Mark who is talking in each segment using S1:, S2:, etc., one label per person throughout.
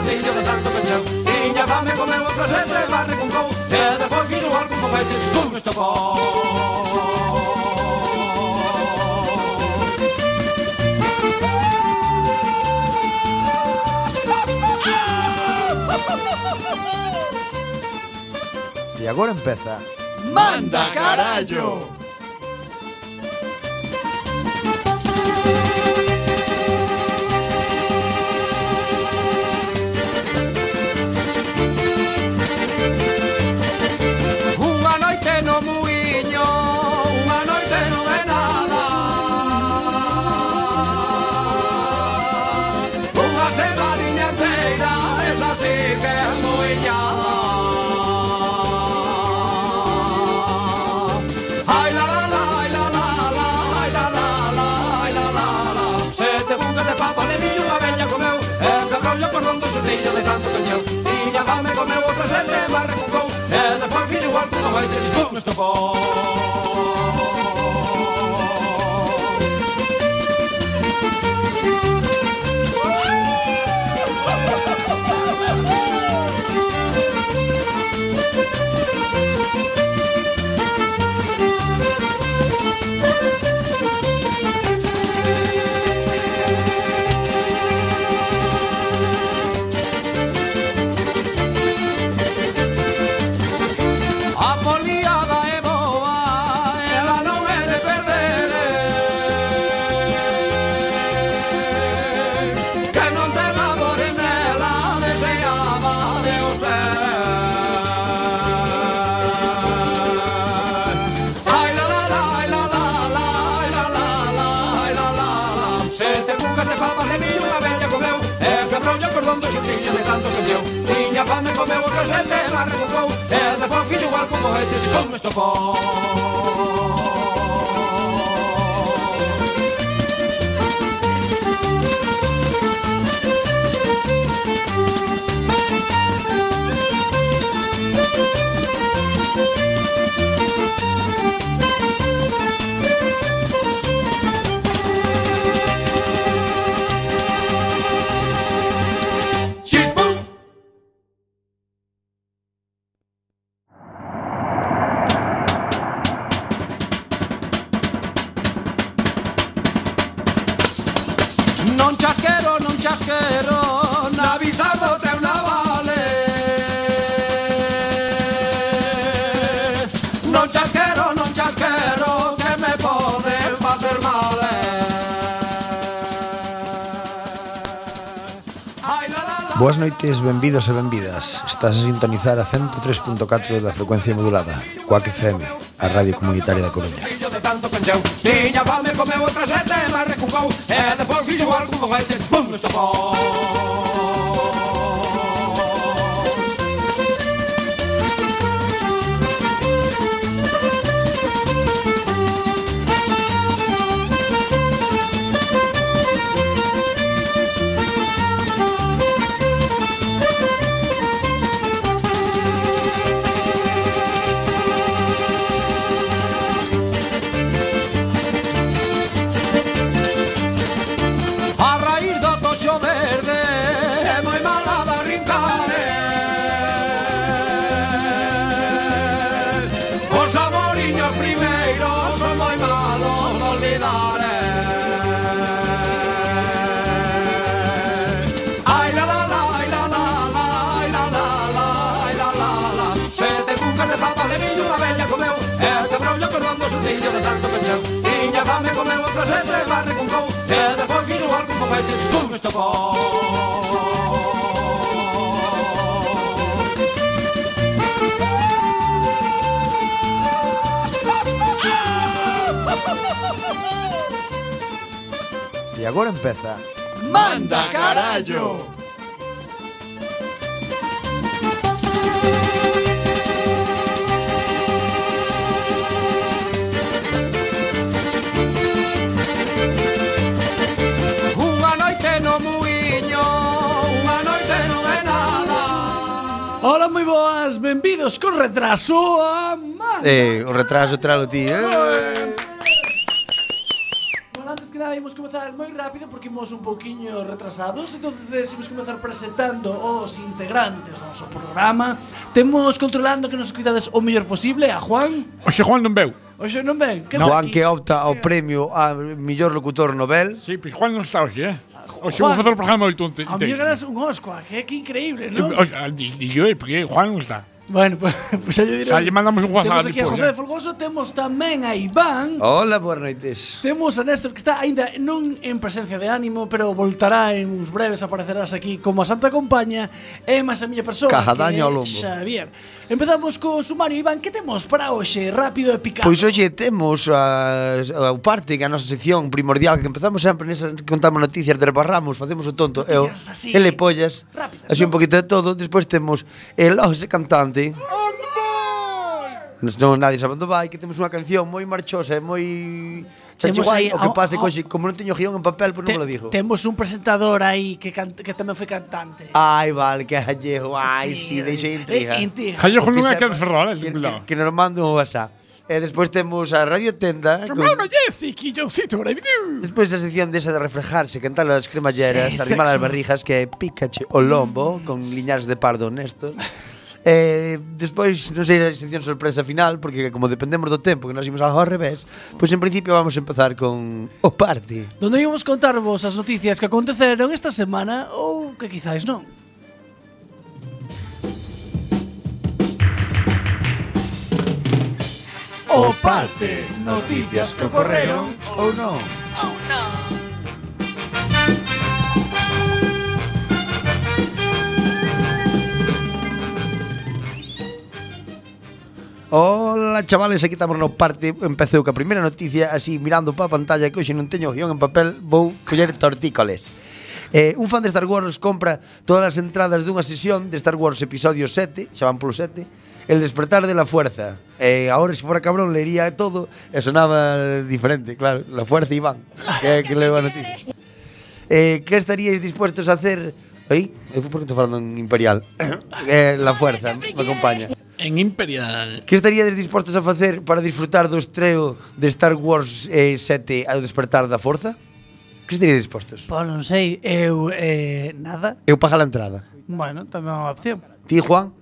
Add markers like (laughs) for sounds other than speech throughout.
S1: castiño de tanto pechao Tiña fame, comeu outra xente, barre con cou. E depois fixo algo con fete, con estopou
S2: E agora empeza.
S1: Manda carallo sortilla de tanto canchao Tiña fame, comeu outra xente, barra cucou E eh, despois fixo algo no baile de chichón estofón collo o cordón do xustillo de tanto que meu Tiña fame comeu o calcete, barra con cou E despois fixo igual con cohete, chupou me
S2: estopou Benvidos e benvidas. Estás a sintonizar a 103.4 da frecuencia modulada Coac FM, a radio comunitaria da Coruña.
S1: De tanto pencheu Tiña fame comeu outra sete, mas recucou, E depois fixo algo con este espum estopou
S2: empeza.
S1: ¡Manda carallo! Unha noite no muiño, unha noite non é nada.
S3: Hola, moi boas, benvidos con retraso a Manda.
S2: Eh, o retraso tralo ti, eh?
S3: Pois. estamos un poquinho retrasados, entonces imos comenzar presentando os integrantes do noso programa. Temos controlando que nos cuidades o mellor posible a Juan.
S4: Oxe Juan non veu.
S3: Oxe non ven. Que
S2: Juan que opta ao premio a mellor locutor Nobel.
S4: Sí, pois Juan non está hoxe, eh? Oxe, vou facer o programa hoy tonte.
S3: A mellor ganas un Oscar, que é que increíble, non?
S4: Dixo, porque Juan non está.
S3: Bueno, pues, (laughs) pues xa lle diré.
S4: Xa lle mandamos un WhatsApp.
S3: Temos aquí a José de Folgoso, temos tamén a Iván.
S2: Hola, boas noites.
S3: Temos a Néstor que está aínda non en presencia de ánimo, pero voltará en uns breves, aparecerás aquí como a Santa Compaña e máis a miña persoa. Caja daño
S2: ao lombo.
S3: Xavier. Empezamos co sumario, Iván, que temos para hoxe, rápido e picado?
S2: Pois hoxe temos a, a parte que a nosa sección primordial que empezamos sempre nesa que contamos noticias, derbarramos, facemos o tonto, noticias e o,
S3: así,
S2: ele pollas,
S3: rápidas,
S2: así
S3: no?
S2: un poquito de todo, despois temos el hoxe cantante xente. Non, nadie sabe onde vai, que temos unha canción moi marchosa e moi
S3: Chacho
S2: guai, o que pase,
S3: oh,
S2: coxe, como non teño guión en papel, pois non me lo digo.
S3: Temos un presentador aí que, can, que tamén foi cantante.
S2: Ai, vale, que hallejo, ai, sí, sí deixei
S3: eh, intriga.
S4: intriga.
S2: Hallejo
S4: non é que ferrol,
S2: que, que, que nos manda un WhatsApp. E despois temos a Radio Tenda con,
S3: con... Jesse, que eu sito
S2: Despois a sección desa de reflejarse Cantar as cremalleras,
S3: sí,
S2: arrimar as barrijas Que é Pikachu o lombo mm. Con liñares de pardo honestos Eh, despois, non sei a sección sorpresa final, porque como dependemos do tempo que nos imos algo ao revés, pois en principio vamos a empezar con o party.
S3: Donde íbamos contarvos as noticias que aconteceron esta semana ou que quizáis non. O parte, noticias que ocorreron
S2: ou non. Ou non. Ola, chavales, aquí estamos no parte Empeceu ca primeira noticia así mirando pa pantalla Que hoxe non teño guión en papel Vou coller tortícoles Eh, un fan de Star Wars compra todas as entradas dunha sesión de Star Wars episodio 7, xa van polo 7, El despertar de la fuerza. Eh, ahora se fora cabrón leería todo e sonaba diferente, claro, la fuerza Iván, que que leva noticia. Eh, que estaríais dispuestos a hacer? Oi, eu porque estou falando en imperial. (coughs) eh, la fuerza, me acompaña
S4: en Imperial.
S2: Que estaríades dispostos a facer para disfrutar do estreo de Star Wars eh, 7 ao despertar da forza? Que estaríades dispostos?
S3: Pois non sei, eu eh, nada.
S2: Eu paga a entrada.
S3: Bueno, tamén é unha opción.
S2: Ti, Juan?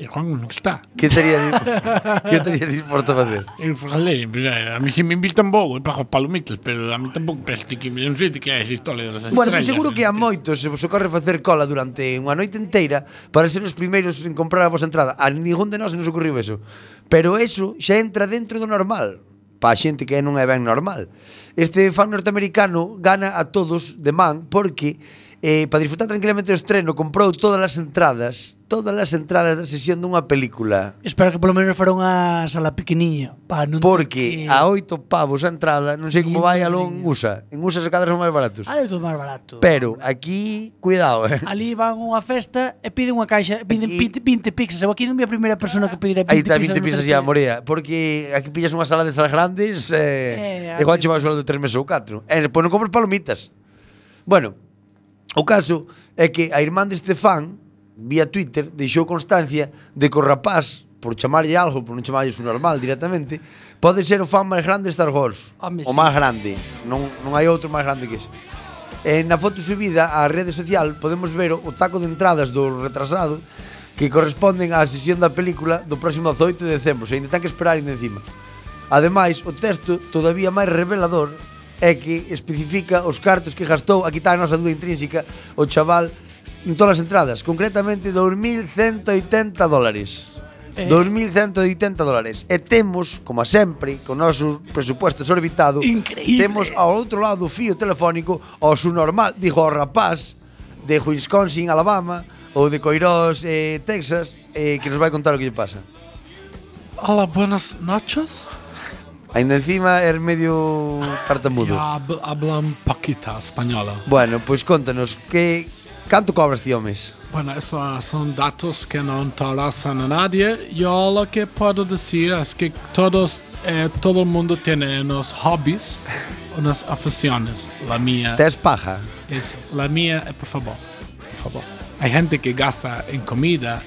S4: E Juan non está.
S2: Que estarías, (laughs) que estarías disposto a facer?
S4: Eu falei, mira, a mí se me invitan vou, eu pago palomitas, pero a mí tampouco peste que non sei que é esa historia das
S2: bueno,
S4: estrellas.
S2: Bueno, seguro que a moitos se vos ocorre facer cola durante unha noite inteira para ser os primeiros en comprar a vosa entrada. A ningún de nós nos ocorriu eso. Pero eso xa entra dentro do normal pa a xente que non é ben normal. Este fan norteamericano gana a todos de man porque eh, para disfrutar tranquilamente do estreno, comprou todas as entradas, todas as entradas da sesión dunha película.
S3: Espero que polo menos fuera unha sala pequeniña, para non
S2: Porque
S3: que...
S2: a oito pavos a entrada, non sei como vai aló en USA. En USA se cadras son máis baratos.
S3: Ah, ali todo máis barato.
S2: Pero aquí, cuidado, eh.
S3: Ali van a unha festa e piden unha caixa, piden
S2: aquí,
S3: 20 pizzas. Eu aquí non vi a primeira persona que pedirá 20 pizzas.
S2: Aí está 20
S3: pizzas
S2: ya, morea. Porque aquí pillas unha sala de salas grandes
S3: eh,
S2: eh,
S3: e
S2: igual che vas sueldo de 3 meses ou 4. E eh, pois non compras palomitas. Bueno, O caso é que a irmán deste fan, vía Twitter, deixou constancia de que o rapaz, por chamarlle algo, por non chamarlle su normal directamente, pode ser o fan máis grande de Star Wars.
S3: Home,
S2: o
S3: sí.
S2: máis grande. Non, non hai outro máis grande que ese. E na foto subida á rede social podemos ver o taco de entradas do retrasado que corresponden á sesión da película do próximo 18 de decembro, se ainda ten que esperar ainda encima. Ademais, o texto todavía máis revelador é que especifica os cartos que gastou aquí está a nosa dúda intrínseca o chaval en todas as entradas, concretamente 2.180 dólares.
S3: Eh.
S2: 2.180 dólares E temos, como sempre Con o noso presupuesto desorbitado,
S3: Increíble.
S2: Temos ao outro lado do fío telefónico ao su normal, digo, o rapaz De Wisconsin, Alabama Ou de Coirós, eh, Texas eh, Que nos vai contar o que lle pasa
S5: Hola, buenas noches
S2: Ainda encima er medio tartamudo. (laughs)
S5: Hab- hablo un poquito española.
S2: Bueno, pois contanos, que canto cobras ti ao mes?
S5: Bueno, esos son datos que no interesan a nadie. Yo lo que puedo decir es que todos, eh, todo el mundo tiene unos hobbies, (laughs) unas aficiones. La mía
S2: Tes paja?
S5: es la mía, eh, por favor, por favor. Hay gente que gasta en comida,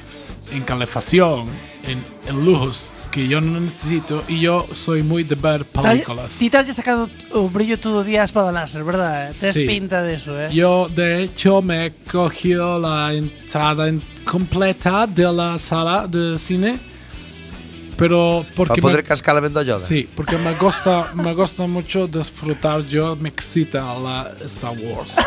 S5: en calefacción, en, en lujos que yo no necesito y yo soy muy de ver películas.
S3: Ti te has sacado o brillo todo día a espada láser, verdad? Tes
S5: Sí.
S3: pinta de eso, eh?
S5: Yo, de hecho, me he cogido la entrada en- completa de la sala de cine, pero
S2: Para
S5: porque
S2: poder
S5: me,
S2: cascar a vendolloda?
S5: sí, porque me gusta, me gusta mucho disfrutar. Yo me excita la Star Wars. (laughs)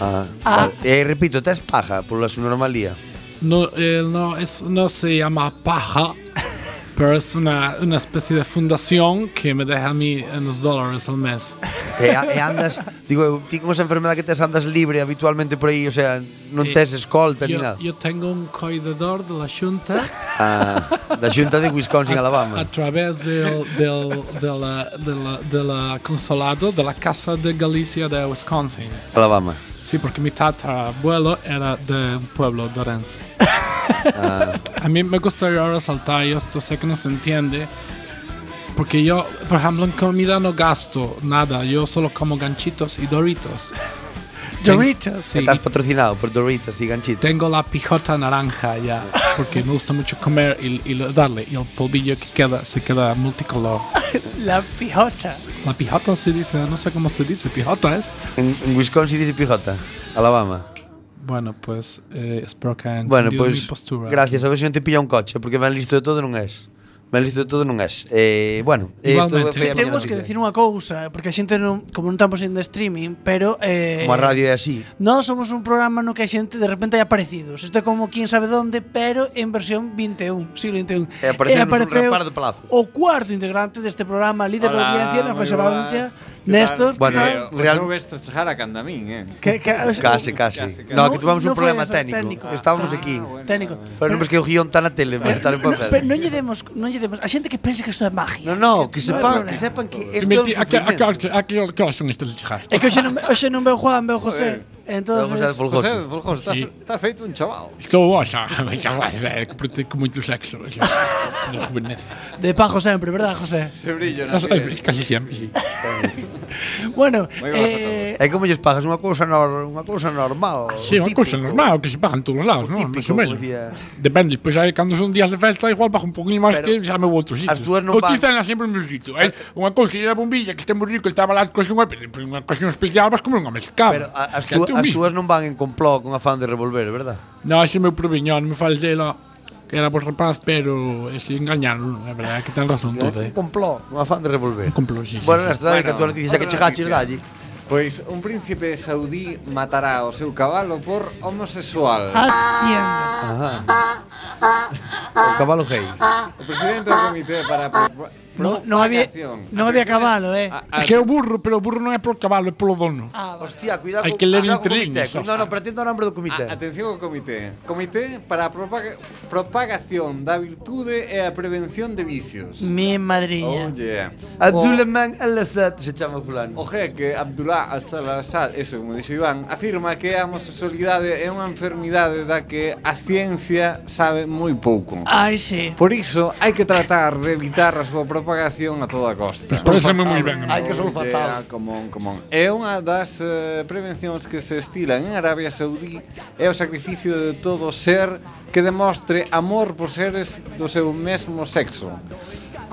S2: Ah,
S3: Ah.
S2: vale. E repito, tes paja pola su normalía.
S5: No, eh, no, es, no se llama paja, (laughs) pero es una, una especie de fundación que me deja a mí unos dólares al mes.
S2: E, a- e andas, digo, ti con esa enfermedade que tes andas libre habitualmente por aí, o sea, non
S5: Eh,
S2: tes escolta ni nada.
S5: yo tengo un cuidador de la Junta.
S2: Ah, da xunta de Wisconsin,
S5: a,
S2: Alabama.
S5: a través del, del, de, la, de, la, de la consulado de la Casa de Galicia de Wisconsin.
S2: Alabama.
S5: Sí, porque mi tatarabuelo era de un pueblo de Orense.
S2: Ah,
S5: A mí me gustaría resaltar, y esto sé que no se entiende, porque yo, por ejemplo, en comida no gasto nada, yo solo como ganchitos y doritos. (laughs)
S3: Doritos.
S5: Sí,
S2: Estás patrocinado por Doritos y ganchitos.
S5: tengo la pijota naranja ya, porque me gusta mucho comer y, y darle, y el polvillo que queda se queda multicolor. (laughs)
S3: La pijota.
S5: La pijota se dice, no sé cómo se dice, pijota es.
S2: En, en Wisconsin dice pijota. Alabama.
S5: Bueno, pues eh, espero que hayan
S2: bueno,
S5: pues, mi postura.
S2: Gracias, aquí. a ver se si non te pilla un coche, porque ben listo de todo non és. Ben listo de todo non és. Eh, bueno,
S5: Igualmente.
S2: isto
S3: temos que decir unha cousa, porque a xente non, como non estamos en streaming, pero eh
S2: Como a radio é así.
S3: Nós somos un programa no que a xente de repente hai aparecidos. Isto é como quién sabe onde, pero en versión 21, siglo 21.
S2: E apareceu, e apareceu un rapaz do palazo.
S3: O cuarto integrante deste programa, líder
S6: Hola, de
S3: audiencia na Faixa Valencia Néstor,
S2: bueno,
S3: tal?
S2: Eh, real...
S6: non ves chegar a candamín, eh?
S3: Que, que,
S2: casi, casi.
S6: casi, casi.
S2: No, que
S3: tivemos
S2: no, un
S3: no
S2: problema técnico.
S3: técnico.
S2: Ah, Estábamos
S3: ah,
S2: aquí.
S6: Bueno,
S3: técnico.
S2: Pero, non ves que o guión está na tele, pero, está en papel.
S3: Pero non lle demos, non lle demos a xente que pense que isto é magia.
S2: No, no, que,
S3: que
S2: sepan, que sepan que isto é un
S5: sufrimento. A que hoxe non me chegar.
S3: É que hoxe non, hoxe non veo Juan, veo José. Entonces.
S6: José, Folgoso, estás,
S5: Sí.
S6: estás feito un chaval.
S5: Estou que practico (laughs) moito sexo. xa, De juvenez.
S3: de pajo sempre, verdad, José?
S6: Ese brillo na
S5: Casi
S6: piel.
S5: casi sempre, sí. (laughs)
S3: Bueno, eh,
S2: É como lles pagas unha cousa nor, unha cousa normal.
S5: Sí, unha cousa normal, que se pagan en todos os lados, non? Máis
S2: Típico,
S5: ou menos.
S2: como.
S5: Depende, pois aí cando son días de festa igual bajo un poquinho máis que xa me vou outro sitio.
S2: as túas non van-
S5: están sempre no meu sitio, eh? Unha cousa era bombilla que este moi rico, estaba lá coa unha, pero unha ocasión especial vas comer unha mescada.
S2: Pero as,
S5: eu
S2: as túas non van en complot con afán de revolver, verdad?
S5: Non, ese meu proviñón, me fales dela que era por rapaz, pero eh, ese engañaron, é verdade, que ten razón todo. Eh.
S2: Un complot, un afán de revolver.
S5: Un complot, sí, sí,
S2: Bueno, nesta sí. bueno, que
S6: tú
S2: nos dices que chegaches dallí.
S6: Pois un príncipe saudí matará o seu cabalo por homosexual.
S2: Ajá. O cabalo gay.
S6: O presidente do comité para
S3: Non no había, non había cabalo, eh.
S6: A, a,
S5: é que é o burro, pero o burro non é polo cabalo, é polo dono.
S3: Ah, vale.
S2: Hostia, cuidado.
S5: Hai que ler entre líneas.
S2: Non, non, pretendo o nombre do comité.
S6: A, atención ao comité. Comité para a propaga, propagación da virtude e a prevención de vicios.
S3: Mi madriña.
S6: Oh, yeah.
S2: Abdulman Al-Assad se chama fulano.
S6: O jeque Abdullah Al-Assad, eso como dixo Iván, afirma que a homosexualidade é unha enfermidade da que a ciencia sabe moi pouco.
S3: Ai, sí.
S6: Por iso hai que tratar de evitar a súa propagación a toda costa.
S5: Pues Pareceme moi ben.
S2: Hai que son fatal.
S6: Comón, comón. É unha das eh, prevencións que se estilan en Arabia Saudí é o sacrificio de todo ser que demostre amor por seres do seu mesmo sexo.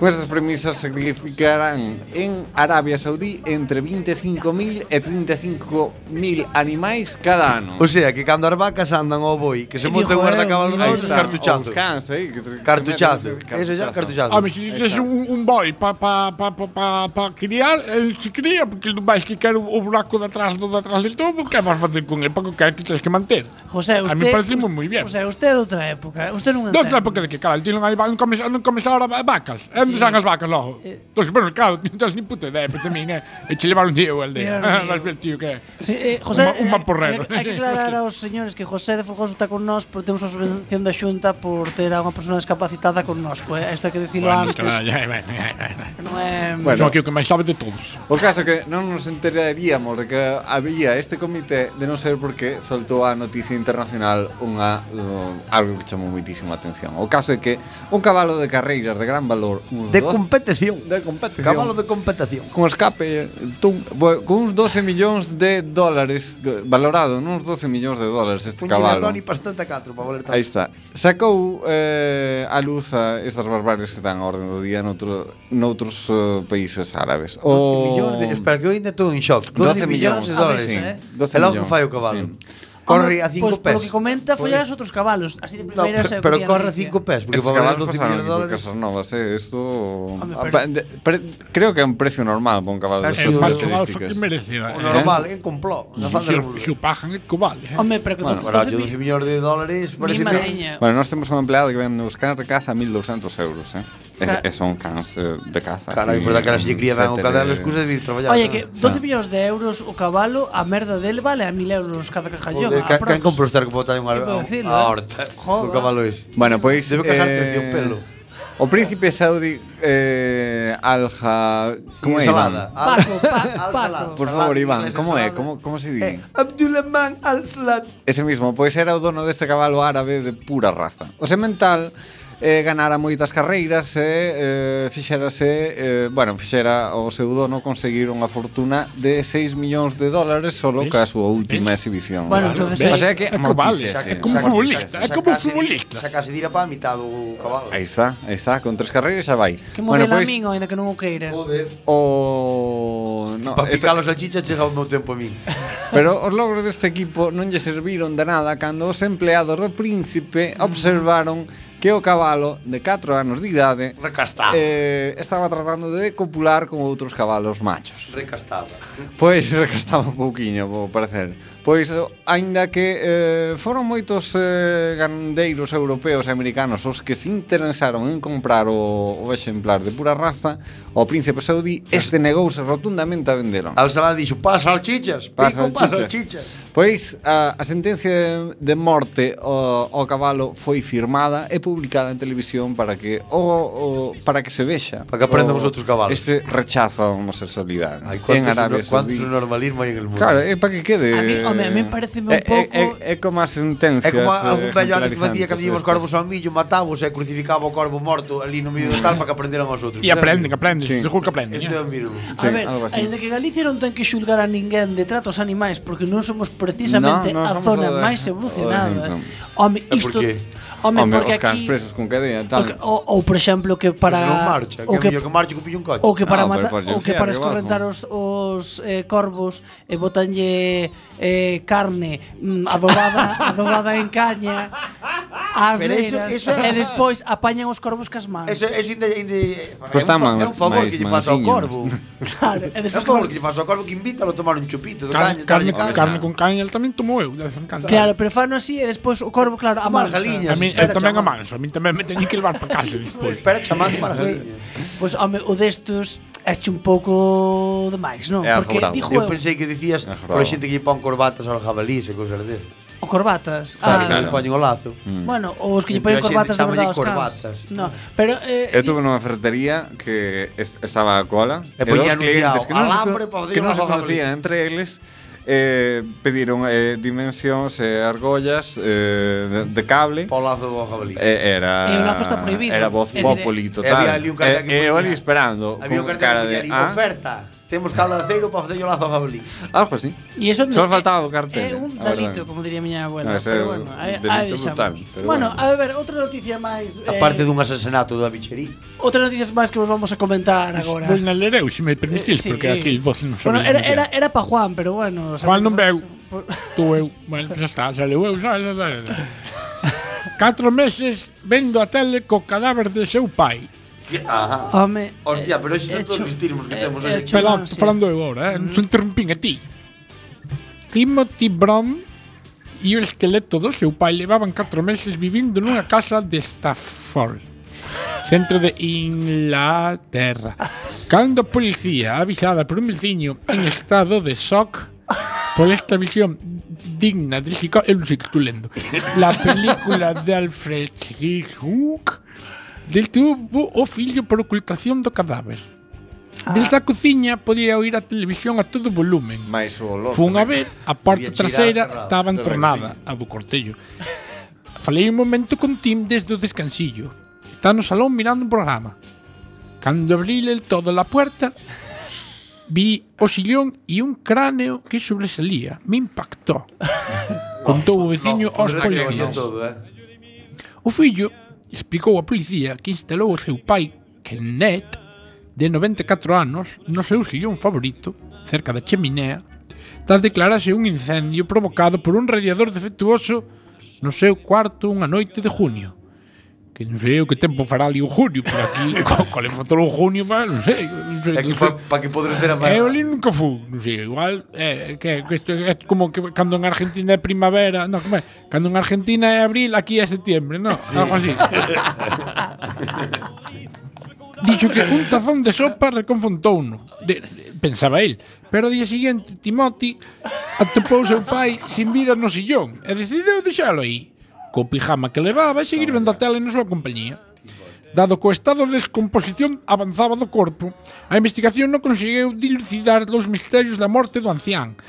S6: Con estas premisas sacrificarán en Arabia Saudí entre 25.000 e 35.000 animais cada ano.
S2: O sea, que cando as vacas andan ao boi, que se
S3: eh,
S2: monte unhas
S3: eh,
S6: da
S2: cabalgada
S6: outros
S2: cartuchazo.
S6: Cans, aí,
S2: eh,
S6: que cartuchazo.
S2: Eso ya, cartuchazo.
S5: Ah, Home, se dices un, un boi pa, pa, pa, pa, pa, pa criar, el se cría, porque non vais que quer o, o buraco de atrás do de atrás del todo, que vas facer con el, Pa que que tens que manter.
S3: José, usted...
S5: A mí parece moi bien.
S3: José, usted é outra época, usted non
S5: é
S3: outra
S5: época. De de que, cara, el tío non, non comes, non comes ahora vacas, é onde sí. as vacas logo?
S3: Eh,
S5: Dos supermercado, non tens ni puta idea, pero tamén eh, e che levar un tío al día. Vas ver tío que é.
S3: Sí, eh, José,
S5: un, un
S3: eh,
S5: mamporrero.
S3: Eh, hai que aclarar aos señores que José de Folgoso está con nós porque temos a subvención da Xunta por ter a unha persona discapacitada con nós. Eh? isto hai que dicilo
S5: bueno,
S3: antes.
S5: Claro, ya, bueno, ya,
S3: bueno. Non é...
S6: Bueno,
S5: aquí o que máis sabe de todos.
S6: O caso que non nos enteraríamos de que había este comité de non ser porque soltou a noticia internacional unha, uh, algo que chamou moitísima atención. O caso é que un cabalo de carreiras de gran valor, un uns
S2: De competición.
S6: De competición.
S2: Cabalo de competición.
S6: Con escape, eh, tum, con uns 12 millóns de dólares, eh, valorado nuns 12 millóns de dólares este
S2: Puñe
S6: cabalo.
S2: Puñe para 74, para valer tanto.
S6: Aí está. Sacou eh, a luz a estas barbares que están a orden do día noutro, noutros uh, países árabes.
S2: 12 o... millóns, de, espera que eu ainda estou en shock. 12,
S6: 12
S2: millóns de dólares.
S6: Sí,
S3: eh?
S6: 12
S2: e logo fai o cabalo.
S6: Sí
S2: corre a 5 pues,
S3: pois,
S2: pés.
S3: Polo que comenta, pues...
S2: Pois
S3: os outros cabalos, así de
S2: primeiras
S3: no,
S2: pero, pero corre a 5 pés, porque para
S6: ganar 12.000
S2: dólares.
S6: Casas novas, eh, esto
S3: Home,
S6: ah,
S3: pero...
S6: pre... creo que é un precio normal para un cabalo de estas características.
S5: Que
S2: merecía,
S5: eh?
S2: Normal, ¿Eh? Eh, en complot. Na falda
S5: su pajan el cobal. Eh?
S3: Home, pero que
S2: bueno, 12 millóns de dólares parece
S3: madriña.
S6: Bueno, nós temos un empleado que vende nos carne de caza a 1.200 euros, eh. E, e son cans de casa.
S2: Cara,
S6: sí,
S2: verdad que ahora se lle criaban o
S6: cadalo,
S2: excusa de vir traballar.
S3: Oye, que 12 ah. millóns de euros o cabalo, a merda del vale a 1000 euros cada cajallón.
S2: Ca,
S3: can
S2: compro estar que botar
S3: un a, decirlo,
S2: a horta.
S3: Joder.
S2: O cabalo ese.
S6: Bueno, pois...
S2: Pues, Debe casarte eh... un pelo.
S6: O príncipe saudí eh, Alja, como é? Salada.
S3: Paco, pa, Paco.
S6: Por favor, Iván, como é? Como como se di?
S2: Eh, Abdulrahman Al-Salat.
S6: Ese mismo, pois era o dono deste cabalo árabe de pura raza. O semental mental eh, ganara moitas carreiras e eh, fixerase, eh, bueno, fixera o seu dono conseguir unha fortuna de 6 millóns de dólares solo ca a súa última exhibición.
S3: Bueno, entonces,
S6: o sea que
S5: é xa
S6: que
S5: como futbolista, é como futbolista.
S2: Xa casi dira para a mitad do cabalo.
S6: Aí está, aí está, con tres carreiras xa vai.
S3: Que modelo bueno, pois pues, min, ainda que non o queira.
S2: Joder.
S6: O no,
S2: para picar los a salchicha chega o meu tempo a min. (laughs)
S6: Pero os logros deste equipo non lle serviron de nada cando os empleados do Príncipe observaron mm que o cabalo de 4 anos de idade
S2: Recastado.
S6: Eh, estaba tratando de copular con outros cabalos machos.
S2: Recastaba.
S6: Pois recastaba un pouquiño, vou parecer. Pois, eh, aínda que eh, foron moitos eh, gandeiros europeos e americanos os que se interesaron en comprar o, o exemplar de pura raza, o príncipe saudí este negouse rotundamente a vendelo.
S2: Al Salah dixo, pasa salchichas,
S6: pasa
S2: pico, pasa
S6: salchichas. Pois, a, a sentencia de morte ao, ao cabalo foi firmada e publicada en televisión para que o, o para que se vexa.
S2: Para que aprendan os outros cabalos.
S6: Este rechazo á homosexualidade.
S2: Ai,
S6: en Arabia Saudí.
S2: Cuántos normalismo hai en el mundo.
S6: Claro, é para que quede...
S3: A mí, Home, a mí pareceme un
S6: eh, eh,
S3: pouco...
S6: É, é, é como as sentencias
S2: É como
S6: eh,
S2: algún antes que facía que
S6: abríamos
S2: corvos ao millo, matábos e crucificaba o corvo morto ali no medio do tal para que aprenderan os outros.
S5: E aprenden, aprenden,
S6: sí.
S5: seguro que aprenden.
S2: Este é o mismo.
S3: A ver, ainda que Galicia non ten que xulgar a ninguén de trato aos animais porque non somos precisamente
S6: no, no,
S3: a zona máis evolucionada. Home, isto... Home,
S6: Home os cans
S3: aquí...
S6: presos con cadea tal.
S3: Ou, ou por exemplo que
S2: para
S3: pues
S2: non marcha, que,
S3: o
S2: que, que marcha que pille un coche.
S3: O que para
S6: ah,
S3: matar, o que para escorrentar os, os eh, corvos e eh, botanlle eh, carne mm, adobada, (laughs) adobada en caña. As
S2: Pero eso, eso,
S3: e despois apañan os corvos cas mans.
S2: Eso, eso inde, inde,
S6: pues
S2: é, un,
S6: man,
S2: é un favor que lle faz ao corvo. (laughs)
S3: claro,
S2: é
S3: despois
S2: favor que lle faz ao corvo que invítalo a tomar un chupito de
S5: carne,
S2: caña,
S5: carne,
S2: carne,
S5: carne con caña, el tamén tomou eu, de vez en cando.
S3: Claro, pero fano así e despois o corvo, claro,
S5: a marcha tamén,
S2: eu
S5: tamén a manso, a min tamén me teñen que levar para casa (laughs) despois.
S2: Espera chamando maravilla.
S3: Pois, home, o destos eche un pouco demais, non?
S6: É
S3: Porque
S6: ajobrado.
S3: dijo
S2: eu pensei que dicías
S6: pola
S2: xente que lle pon corbatas aos jabalís e cousas desas.
S3: O corbatas. Ah,
S2: que lle poñen o lazo. Mm.
S3: Bueno, os que lle poñen corbatas de verdade aos
S2: corbatas.
S3: No, pero eh,
S6: eu tuve nunha ferretería que est estaba a cola.
S2: E poñía anunciado, alambre para
S6: que non se conocía entre eles eh, pediron eh, dimensións e eh, argollas eh, de, de cable.
S2: Para o lazo do jabalí.
S6: Eh, era,
S3: e o lazo está prohibido.
S6: Era voz populi
S3: eh,
S6: total.
S2: E había ali un cartel
S6: eh, que
S2: eh,
S6: eh, esperando.
S2: Había un cartel
S6: cara
S2: que
S6: de, ah,
S2: oferta. Temos caldo de aceiro para facer o lazo a Fabli.
S6: Algo ah, así.
S3: E eso
S6: Só faltaba o cartel.
S3: Eh, é un
S6: ah,
S3: delito, como diría a miña abuela.
S6: Ah, no,
S3: pero bueno, aí, aí
S6: brutal, pero
S3: bueno,
S6: bueno,
S3: a ver, outra noticia máis... Eh,
S2: Aparte dun asesinato da bicherí.
S3: Outra noticia máis que vos vamos a comentar agora.
S5: Vou na lereu, se me permitís,
S3: eh, sí.
S5: porque aquí vos non
S3: sabéis.
S5: Bueno,
S3: era, era, era para Juan, pero bueno...
S5: Juan non veu. (laughs) Tu eu. Bueno, xa está, xa leu eu. Xa, xa, xa, xa. Catro meses vendo a tele co cadáver de seu pai
S2: Ah,
S3: Home,
S2: Hostia, pero estes
S3: son
S2: eh, todos os estilismos que
S3: eh,
S2: temos
S3: eh, aquí.
S5: Pela,
S3: sí.
S5: falando eu agora, eh? Mm. non se interrompín a ti. Timothy Brown e o esqueleto do seu pai levaban 4 meses vivindo nunha casa de Stafford, centro de Inglaterra. Cando a policía, avisada por un veciño en estado de shock, por esta visión digna de psico... Eu non sei que estou lendo. La película de Alfred Hitchcock Detuvo o fillo por ocultación do cadáver. Ah. Desde a cociña podía oír a televisión a todo volumen.
S6: Mais o olor.
S5: Fun a ver, a
S2: parte
S5: traseira estaba entornada, a do cortello. Falei un momento con Tim desde o descansillo. Está no salón mirando un programa. Cando abrí el todo la puerta, vi o sillón e un cráneo que sobresalía. Me impactó. (laughs) Contou o veciño aos policías.
S2: Todo, eh?
S5: O fillo explicou a policía que instalou o seu pai, Kenneth, de 94 anos, no seu sillón favorito, cerca da cheminea, tras declararse un incendio provocado por un radiador defectuoso no seu cuarto unha noite de junio que non sei o que tempo fará ali o junio, pero aquí (laughs) co, co levantou o junio, pa, non sei, non sei.
S2: Aquí
S5: para
S2: pa que podre ter a mano.
S5: Eu ali nunca fu, non sei, igual, é, que, que isto é como que cando en Argentina é primavera, no, como é, cando en Argentina é abril, aquí é setembro, no, sí. algo así. (laughs) Dixo que un tazón de sopa reconfontouno. De, de, pensaba el. Pero o día seguinte, Timoti atopou seu pai sin vida no sillón e decidiu deixalo aí co pijama que levaba e seguir vendo a tele na súa compañía. Dado co estado de descomposición avanzaba do corpo, a investigación non conseguiu dilucidar os misterios da morte do ancián.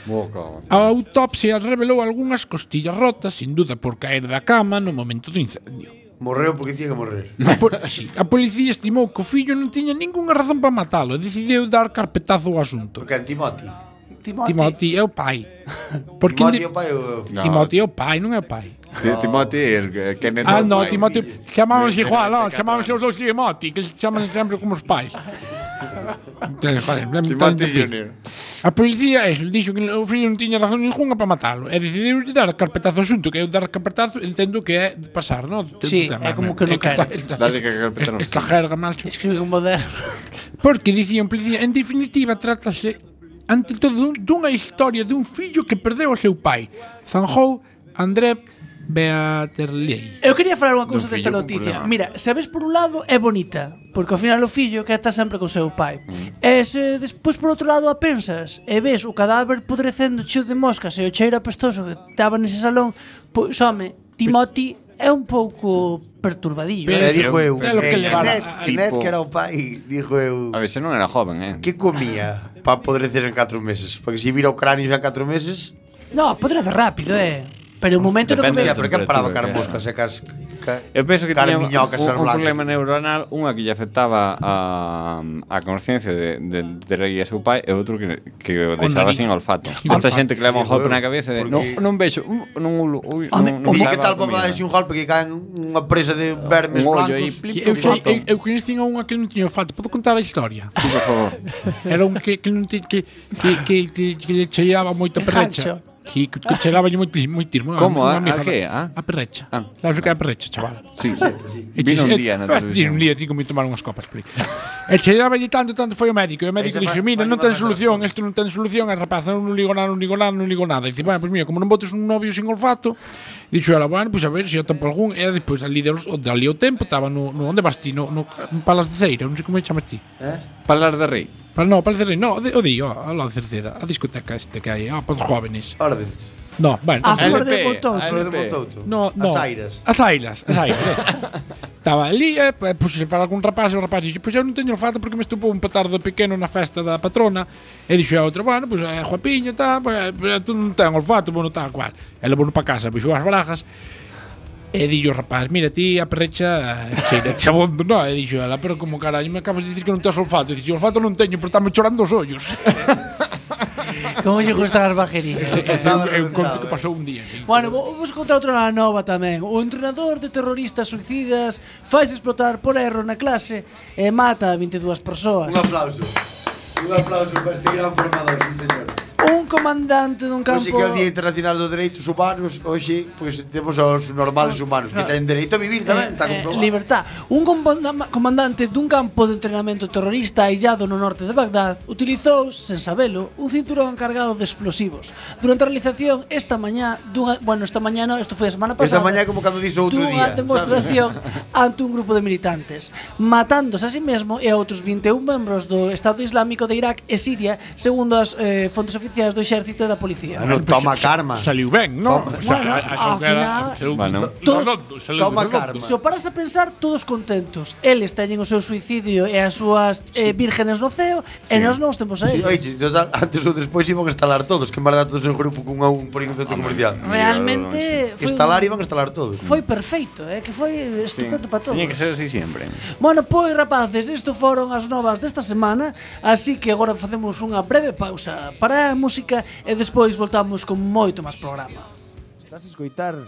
S5: A autopsia revelou algunhas costillas rotas, sin duda por caer da cama no momento do incendio.
S2: Morreu porque tiña que morrer.
S5: A, po sí, a policía estimou que o fillo non tiña ningunha razón para matalo e decidiu dar carpetazo ao asunto.
S2: Porque é Timoti.
S3: Timoti.
S5: Timoti é o pai. (laughs) Porque
S2: Timoti
S5: é
S2: o pai.
S5: Timoti é o pai, non é o pai.
S6: Ti- Timothy, il Kenneth
S5: Ah, no,
S6: Ormai.
S5: Timóteo, chamábanse igual,
S6: non,
S5: chamábanse os dous Timothy, que chaman sempre como os pais. Entón, joder,
S6: lembro
S5: tanto pi- A policía eso, dixo que o fillo non tiña razón ninguna para matalo e decidiu dar carpetazo xunto, que eu dar carpetazo entendo que é de pasar, non?
S3: Sí, é como que non é
S5: esta-
S3: quere.
S5: esta-
S6: que carpetazo.
S5: Esta jerga, macho.
S3: Escribe un moderno.
S5: Porque dicían policía, en definitiva trátase ante todo dun- dunha historia dun fillo que perdeu o seu pai. Zanjou André Beaterley.
S3: Eu quería falar unha cousa desta noticia. Mira, sabes por un lado é bonita, porque ao final o fillo quer estar sempre co seu pai. Mm. E se despois por outro lado a pensas e ves o cadáver podrecendo cheo de moscas e o cheiro apestoso que estaba nese salón, pois home, Timothy é un pouco perturbadillo.
S5: Pero
S3: eh,
S2: dixo eu,
S5: é que,
S2: eh, Kenneth, Kenneth, que era o pai, dixo eu...
S6: A ver, se non era joven, eh?
S2: Que comía para podrecer en 4 meses? Porque se vira o cráneo xa en 4 meses...
S3: No, podrece rápido, eh? Pero o momento no que...
S2: Por que paraba car moscas e cas... Ca,
S6: eu penso que tiña un, un problema neuronal, unha que lle afectaba a, a consciencia de, de, de rei a seu pai e outro que, que o deixaba sin olfato. Esta xente que leva un golpe na cabeza de, non, non vexo, non ulo, ui, non, non
S2: que tal papá deixe un golpe que caen unha presa de vermes blancos?
S5: Eu, eu, eu coñecín a unha que non tiña olfato. Podo contar a historia?
S6: Sí, por favor.
S5: Era un que, que non tiña que, que, que, que, que lle cheiraba moito perrecha. Sí, que yo moi, moi tirmo.
S6: Como?
S5: Ah,
S6: a,
S5: a,
S6: que? A,
S5: a perrecha.
S6: Ah.
S5: Sabes o que é a perrecha, chaval?
S6: Sí, sí.
S5: sí.
S6: Vino un día na (laughs) televisión.
S5: Vino un día, tico, me tomar unhas copas, please. e chelaba lle tanto, tanto foi o médico. E o médico dixo, mira, non ten solución, isto non ten solución. E rapaz, non ligo nada, non ligo nada, non ligo nada. E dice, bueno, pois mira, como non botes un novio sin olfato, Dixo ela, bueno, pois a ver se atan por algún E despois ali de, dali o tempo Estaba no, no onde vas ti, no, no Palas de Ceira Non sei como chamas ti.
S6: Eh? Palas de Rei.
S5: Para no, Palas de Rei, no, o di, o, a la Cerceda A discoteca este que hai, a ah, para os jóvenes.
S2: Órdenes.
S5: No, bueno.
S3: A Flor de Montouto.
S6: A
S2: Flor de Montouto.
S5: No, no.
S2: As Airas.
S5: As Airas, as Airas. (laughs) Estaba ali, e eh, puxo para algún rapaz, e o rapaz dixo, pois eu non teño olfato porque me estupou un petardo pequeno na festa da patrona. E dixo a outra, bueno, pois é guapiño, tá, pois, eh, pois eh, tú non ten olfato, bueno, tal cual. E levou para casa, pois, puxo as brajas. E dillo, rapaz, mira, ti a perrecha cheira chabondo, no? E dixo, ela, pero como carallo, me acabas de dicir que non tens olfato. E dixo, olfato non teño, pero estame chorando os ollos. (laughs)
S3: Como lle gustan as bajerías.
S5: É un conto que pasou eh. un día. Sí.
S3: Bueno, vamos contar outra nova tamén. O entrenador de terroristas suicidas faz explotar por erro na clase e mata a 22 persoas.
S2: Un aplauso. Un aplauso para este gran formador, sí, señor
S3: un comandante dun campo...
S2: Hoxe que é o Día Internacional dos Dereitos Humanos Hoxe, pois temos os normales humanos Que ten dereito a vivir tamén, eh, está
S3: eh,
S2: comprobado.
S3: eh, Libertad. Un comandante dun campo de entrenamento terrorista Aillado no norte de Bagdad Utilizou, sen sabelo, un cinturón cargado de explosivos. Durante a realización esta mañá dunha, Bueno, esta mañá no, isto foi a semana pasada Esta
S2: mañá como cando dixo outro día Dunha
S3: demostración ante un grupo de militantes. Matándose a sí mesmo e a outros 21 membros do Estado Islámico de Irak e Siria Segundo as eh, fontes oficiais exigencias do exército e da policía.
S2: Bueno, toma karma.
S5: Saliu ben, non?
S2: Toma,
S3: bueno, ao final,
S6: bueno.
S3: todos,
S2: toma karma.
S3: Se o paras a pensar, todos contentos. Eles teñen o seu suicidio e as súas eh, sí. eh, vírgenes no ceo sí. e nós non os temos a eles.
S2: Sí, total, (laughs) antes ou despois iban a instalar todos, que embargar todos en grupo cun a un por un centro comercial.
S3: Realmente... Foi,
S2: estalar iban a instalar todos.
S3: Foi perfeito, eh, que foi estupendo sí. para todos.
S6: Tiña que ser así sempre.
S3: Bueno, pois, rapaces, isto foron as novas desta semana, así que agora facemos unha breve pausa para música e despois voltamos con moito máis programa.
S2: Estás a escoitar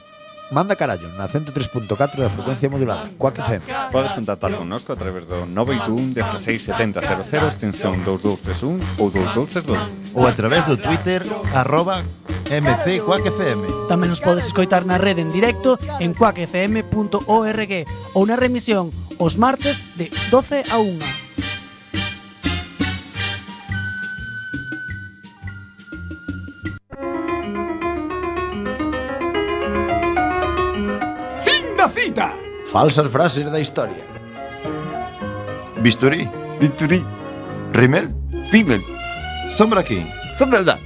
S2: Manda carallo na 103.4 da frecuencia modulada Coac FM
S7: Podes contactar connosco a través do 981 167000 extensión 2231 ou 2232
S8: Ou a través do Twitter arroba MC Quack FM
S3: Tamén nos podes escoitar na rede en directo en quackfm.org ou na remisión os martes de 12 a 1
S1: unha cita.
S2: Falsas frases da historia.
S8: Bisturí,
S7: bisturí,
S8: rimel,
S7: rímel,
S8: sombra aquí,
S7: sombra da,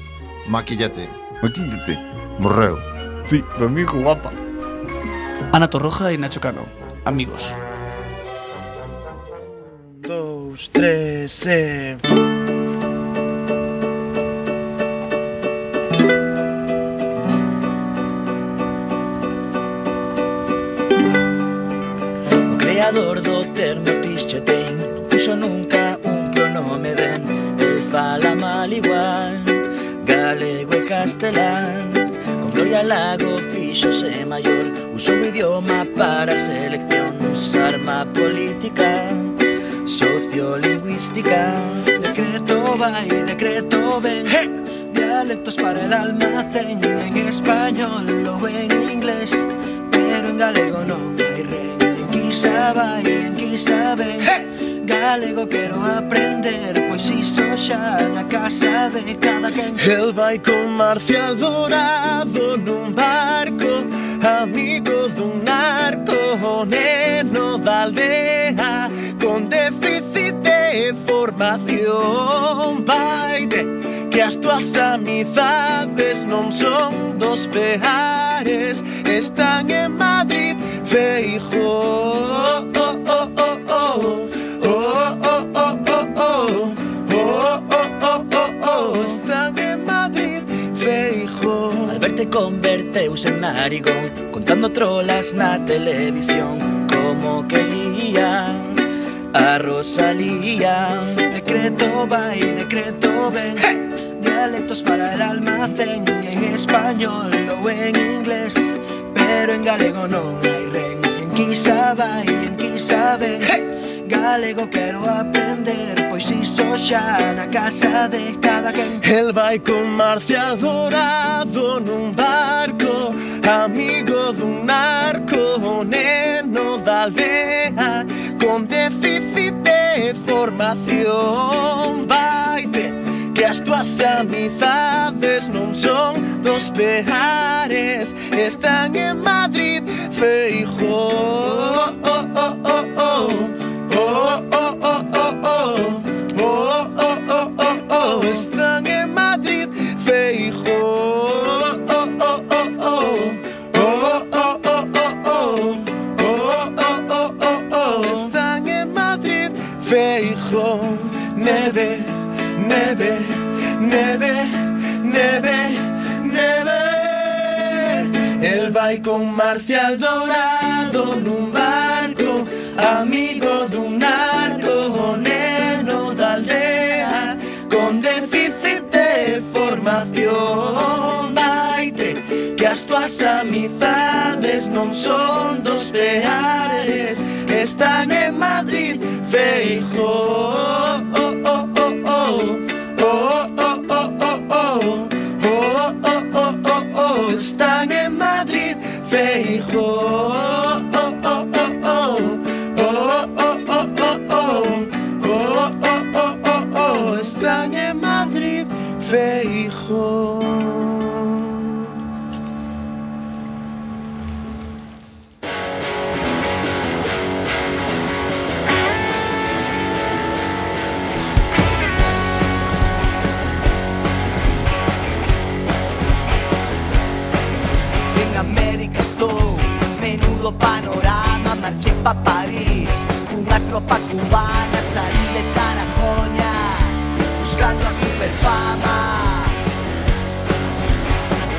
S8: maquillate,
S7: maquillate,
S8: Morreu.
S7: Sí, mi amigo guapa.
S3: Ana Torroja e Nacho Cano, amigos.
S9: Dos, tres, eh... creador do termo ten, Non puxo nunca um un pronome ben El fala mal igual Galego e castelán. Con gloria lago fixose maior Usou o idioma para selección. Arma política Sociolingüística. Decreto vai, decreto ven. Hey. Dialectos para el almacén En español ou en inglés Pero en galego non hai ren En quizá vai, en quizá ven Galego quero aprender Pois iso xa na casa de cada quen El vai con Marcial Dorado nun barco Amigo dun narco O neno da aldea Con déficit de formación. Vaide que as túas amizades non son dos peares Están en Madrid, Feijóo converteuse en Madrid feijó. Al verte convertirse en narigón Contando trolas na televisión Como quería a Rosalía Decreto vai, decreto ven hey! dialectos para el almacén en español ou en inglés, pero en galego non hai ren. En quizá vai, en quizá ven. Galego quero aprender, pois iso xa na casa de cada quen.
S10: El vai con Marcia Dorado nun barco, amigo dun narco, neno da aldea, con déficit de formación. Vai as tuas amizades non son dos peares Están en Madrid, Feijó oh, oh, oh, oh, oh. Oh, oh, oh, oh, oh. Oh, oh, oh, oh, oh. vai con Marcial Dourado nun barco Amigo dun narco, o neno da aldea Con déficit de formación. Vaite que as tuas amizades non son dos peares Están en Madrid,
S11: Feijóo pa París. Unha tropa cubana salí de Tarajoña Buscando a superfama.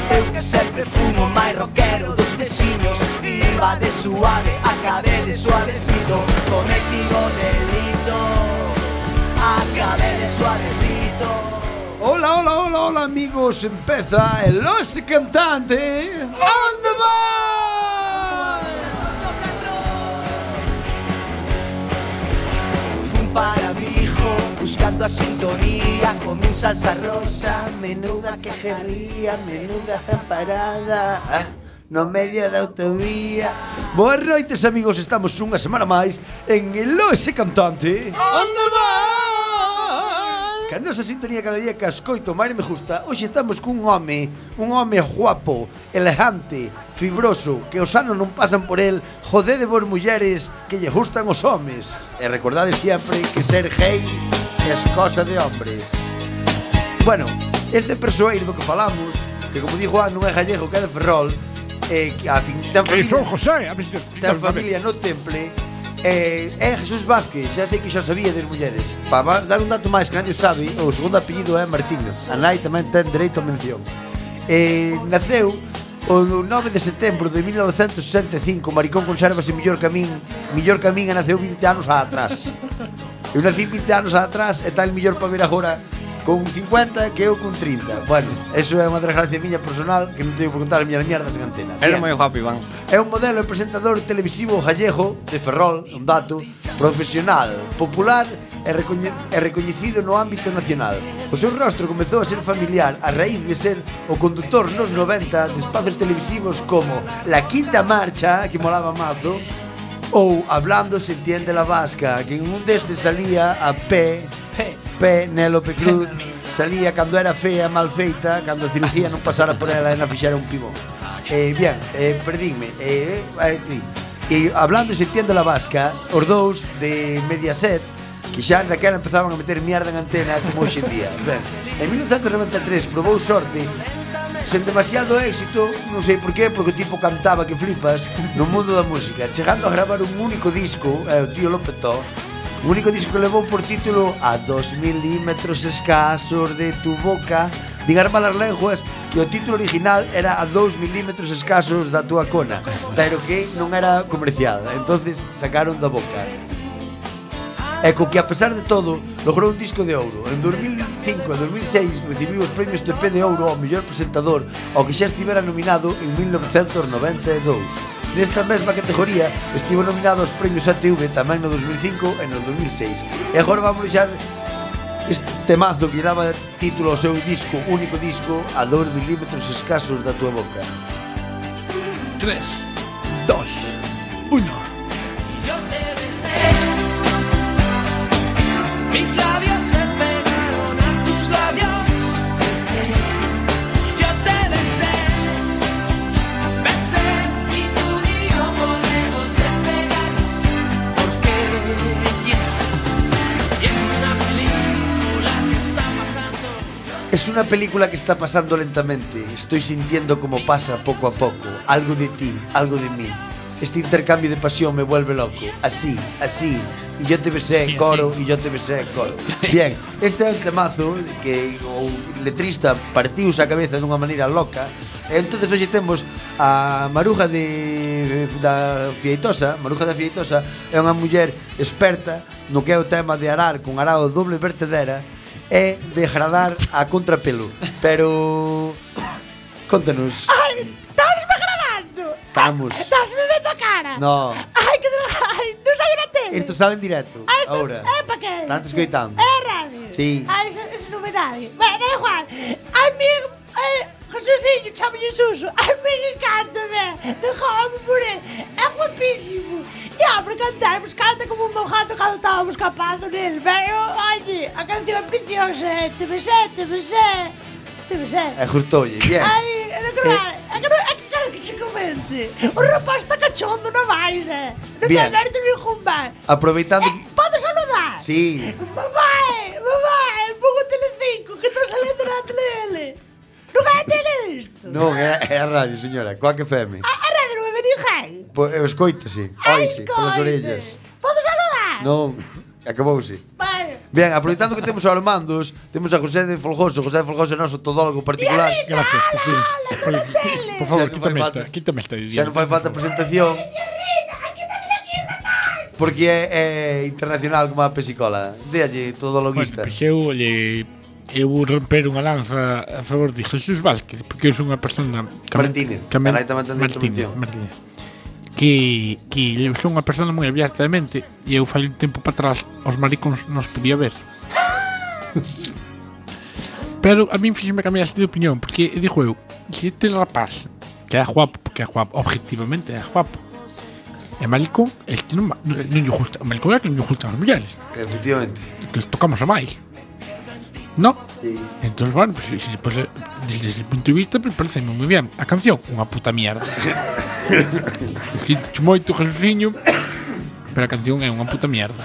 S11: Eu que sempre fumo máis rockero dos vecinos Iba de suave, acabé de suavecito Cometido delito Acabé de suavecito.
S2: Hola, hola, hola, hola amigos Empeza el Los Cantante
S11: Hola para mi hijo Buscando a sintonía. Con mi salsa rosa Menuda quejería, menuda parada.
S2: Ah, no medio da autovía. Boas noites amigos, estamos unha semana máis En el ese Cantante. Onde vai? que a nosa sintonía cada día que ascoito máis me gusta Hoxe estamos cun home, un home guapo, elegante, fibroso Que os anos non pasan por el, jodede vos mulleres que lle gustan os homes. E recordade sempre que ser gay é cosa de hombres. Bueno, este persoeiro do que falamos Que como digo, Juan non é gallego que é de Ferrol eh, a fin, ten familia,
S4: José, a
S2: ten familia no temple Eh, é Jesús Vázquez, xa sei que xa sabía das mulleres. Para dar un dato máis que nadie sabe O segundo apellido é Martínez A nai tamén ten dereito a mención. Eh, Naceu o 9 de setembro de 1965 Maricón consérvase mellor camín. Mellor camín e naceu 20 anos atrás. Eu nací 20 anos atrás e tal mellor para ver agora con 50 que eu con 30. Bueno, eso é unha desgracia miña personal que non teño por contar as miñas mierdas en antena.
S6: Era moi guapo, Iván.
S2: É un modelo e presentador televisivo gallego de Ferrol, un dato, profesional, popular e, recoñe e recoñecido no ámbito nacional. O seu rostro comezou a ser familiar a raíz de ser o conductor nos 90 de espazos televisivos como La Quinta Marcha, que molaba mazo, ou Hablando se entiende la vasca, que en un destes salía a pé Penélope Cruz salía cando era fea, mal feita, cando a cirugía non pasara por ela e na fixera un pivón. Eh, bien, eh, perdíme. Eh, eh, ti. E hablando se tiende la vasca, os dous de Mediaset, que xa daquela empezaban a meter mierda en antena como hoxe en día. Ben, en 1993 probou sorte sen demasiado éxito, non sei por qué, porque o tipo cantaba que flipas no mundo da música, chegando a gravar un único disco, eh, o tío Lopetó, O único disco que levou por título A dos milímetros escasos de tu boca Digar malas lenguas que o título original era A dos milímetros escasos da tua cona Pero que non era comercial entonces sacaron da boca. E co que a pesar de todo logrou un disco de ouro. En 2005 e 2006 recibiu os premios TP de ouro ao mellor presentador Ao que xa estivera nominado en 1992 Nesta mesma categoría estivo nominado aos premios ATV tamén no 2005 e no 2006. E agora vamos deixar este temazo que daba título ao seu disco, único disco, a 2 milímetros escasos da tua boca.
S5: 3, 2,
S11: Es una película que está pasando
S2: lentamente. Estoy sintiendo como pasa poco a poco. Algo de ti, algo de mí. Este intercambio de pasión me vuelve loco. Así, así. Y yo te besé en coro, y yo te besé en coro. Bien, este é un temazo que o letrista partiuse a cabeza dunha maneira loca. E entonces hoxe temos a Maruja de da Fieitosa, Maruja da Fieitosa é unha muller experta no que é o tema de arar con arado doble vertedera é degradar a contrapelo. Pero contanos.
S12: Ai, estás degradando.
S2: Estamos.
S12: Ah, estás me vendo a cara.
S2: No.
S12: Ai, que ai, non sai na tele.
S2: Isto sale en directo.
S12: Ah, ai,
S2: Ahora.
S12: É para que?
S2: Estás escoitando.
S12: É radio.
S2: Sí.
S12: Ai, eso, eso non é radio. Ben, é igual. Ai, mi... eh, Jesusinho, chamo-lhe Suso. A minha carta, vé, de por ele. É um guapíssimo. E abre cantar, cantarmos canta como um rato quando estávamos capado nele, velho. ai, a canção é preciosa. Te beijei, te beijei. Te
S2: beijei. Ajustou-lhe, bien.
S12: Ai, é que que não é que che comente. O rapaz está cachondo, não vais, é? Não
S2: Bien.
S12: tem mérito nenhum, vai.
S2: Aproveitando...
S12: Eh, podes saludar?
S2: Sí.
S12: Mamãe, mamãe, pon o telecinco, que estou a na tele. Non é isto?
S2: Non, é, é a radio, señora. Coa que feme.
S12: A, a radio non é
S2: Benigei? Pois escoítase, con polas orellas.
S12: Podo saludar?
S2: Non, acabouse.
S12: Vale.
S2: Ben, aproveitando que temos a Armandos, temos a José de Folgoso. José de Folgoso é noso todólogo particular.
S5: Rita, Gracias, por fin. Por favor, quítame esta, quítame esta.
S2: Xa non fai falta presentación. Porque é, é internacional como a pesicola. Déalle todologuista.
S5: Pois, pues, eu olle, eu vou romper unha lanza a favor de Jesús Vázquez, porque é unha persona...
S2: Que Martínez, que me,
S5: Martínez, Martínez, que, que son unha persona moi abierta de mente e eu fai un tempo para atrás os maricóns nos podía ver. (laughs) Pero a mí fixeme cambiar de opinión, porque dixo eu, que este rapaz, que é guapo, porque é guapo, objetivamente é guapo, é maricón, este non, non, non lle gusta, o maricón é que non lle gustan as mulleres.
S2: Efectivamente.
S5: Que les tocamos a máis. No.
S2: Sí.
S5: Entonces, bueno, pues, si, pues, desde el punto de vista, pues parece moi bien. A canción, unha puta mierda. (laughs) Sinto moito, Jesusiño, pero a canción é unha puta mierda.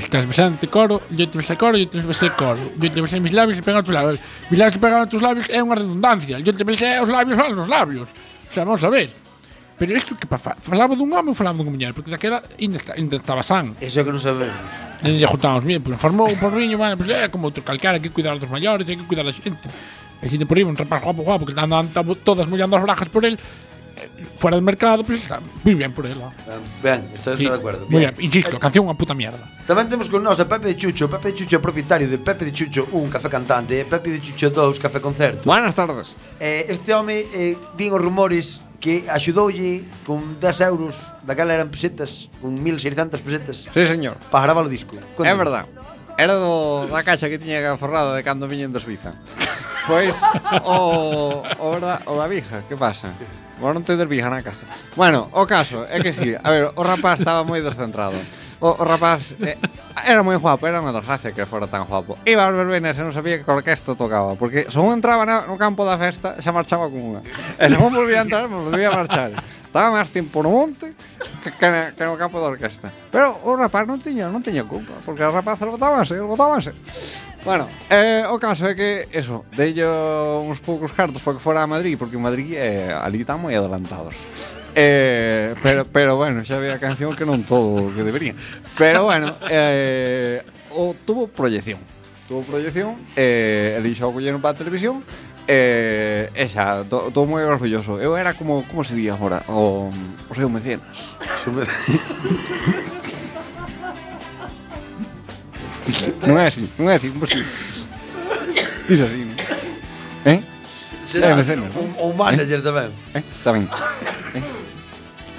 S5: Estás besando este coro, yo te besé coro, yo te besé coro. Yo te besé mis labios e a tus labios. Mis labios e pegaron tus labios é unha redundancia. Yo te besé os labios a los labios. O sea, vamos a ver. Pero isto que pa, falaba dun home ou falaba dunha muller? Porque daquela ainda, está, ainda estaba san.
S2: Eso que non sabemos.
S5: Lle juntamos bien, pues formou un porriño, bueno, pues é como outro calcara, hai que cuidar dos maiores, hai que cuidar a xente. E xente por aí, un rapaz guapo, guapo, que andan todas mollando as brajas por él, eh, fuera del mercado, pues está moi bien por él. ¿no?
S2: Ben, estou
S5: Sí,
S2: de acordo.
S5: Moi bien, insisto, a canción unha puta mierda.
S2: Tamén temos con nós a Pepe de Chucho. Pepe de Chucho é propietario de Pepe de Chucho 1 Café Cantante e Pepe de Chucho 2 Café Concerto.
S6: Buenas tardes.
S2: Eh, este home eh, din os rumores que axudoulle con 10 euros, daquela eran pesetas, con 1600 pesetas.
S6: Sí, señor.
S2: Para gravar o disco. Conte.
S6: É verdad. Era do, da caixa que tiña forrada de cando viñen de Suiza. Pois, o, o, verdad, o da vija, que pasa? Bueno, non tedes vija na casa. Bueno, o caso é que sí. A ver, o rapaz estaba moi descentrado o, o rapaz eh, era moi guapo, era unha desgracia que fora tan guapo. Iba aos verbenas e non sabía que orquesto tocaba, porque según entraba na, no campo da festa xa marchaba con unha. E non volvía a entrar, volvía a marchar. Estaba máis tempo no monte que, que, na, que no campo da orquesta. Pero o rapaz non tiña, non tiña culpa, porque os rapazes botábanse, botábanse. Bueno, eh, o caso é que, eso, deillo uns poucos cartos para que fora a Madrid, porque Madrid, eh, ali está moi adelantados. Eh, pero, pero bueno, xa había canción que non todo o que debería. Pero bueno, eh, o tuvo proyección. Tuvo proyección, eh, el iso colleron para a televisión, eh, esa, to, todo moi orgulloso. Eu era como, como se di agora, o, o seu mecenas. non é así, non é así, como así. Dice así, non? Eh?
S2: Será,
S6: eh, mecenas,
S2: un, un manager eh? tamén.
S6: Eh? Tamén. Eh?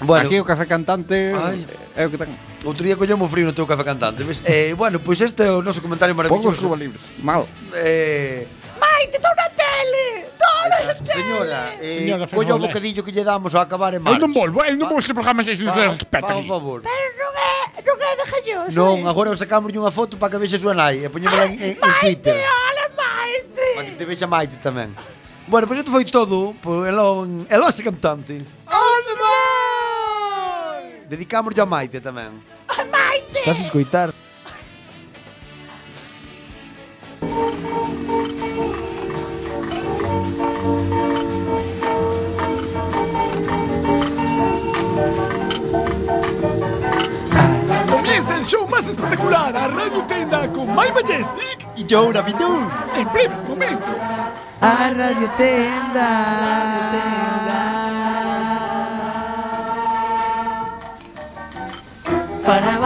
S2: Bueno.
S6: Aquí o café cantante
S2: Ai.
S6: é o que ten.
S2: Outro día collemos frío no teu café cantante, ves? Eh, bueno, pois pues este é o noso comentario maravilloso.
S6: Poucos cuba libres. Mal.
S2: Eh,
S12: Mai, te estou na tele!
S2: Señora, eh,
S13: Señora
S2: colla o bocadillo que lle damos ao acabar en marcha.
S13: Eu non volvo, eu non ah, vou este programa se non se
S2: ah,
S13: respeta.
S2: Por favor.
S12: Pero non é, non é de jallos.
S2: Non,
S12: eh.
S2: agora sacámoslle unha foto para que vexe súa nai e poñémola en, en, en Twitter.
S12: Maite, hola Maite.
S2: Para que te vexa Maite tamén. Bueno, pois pues isto foi todo por Elon, Elon cantante. Dedicámoslle a Maite tamén.
S12: A Maite!
S2: Estás a escoitar?
S13: Comienza el show más espectacular a Radio Tenda con My Majestic
S2: E Joe Rabidou.
S13: en breves momentos.
S2: A Radio Tenda.
S12: Para,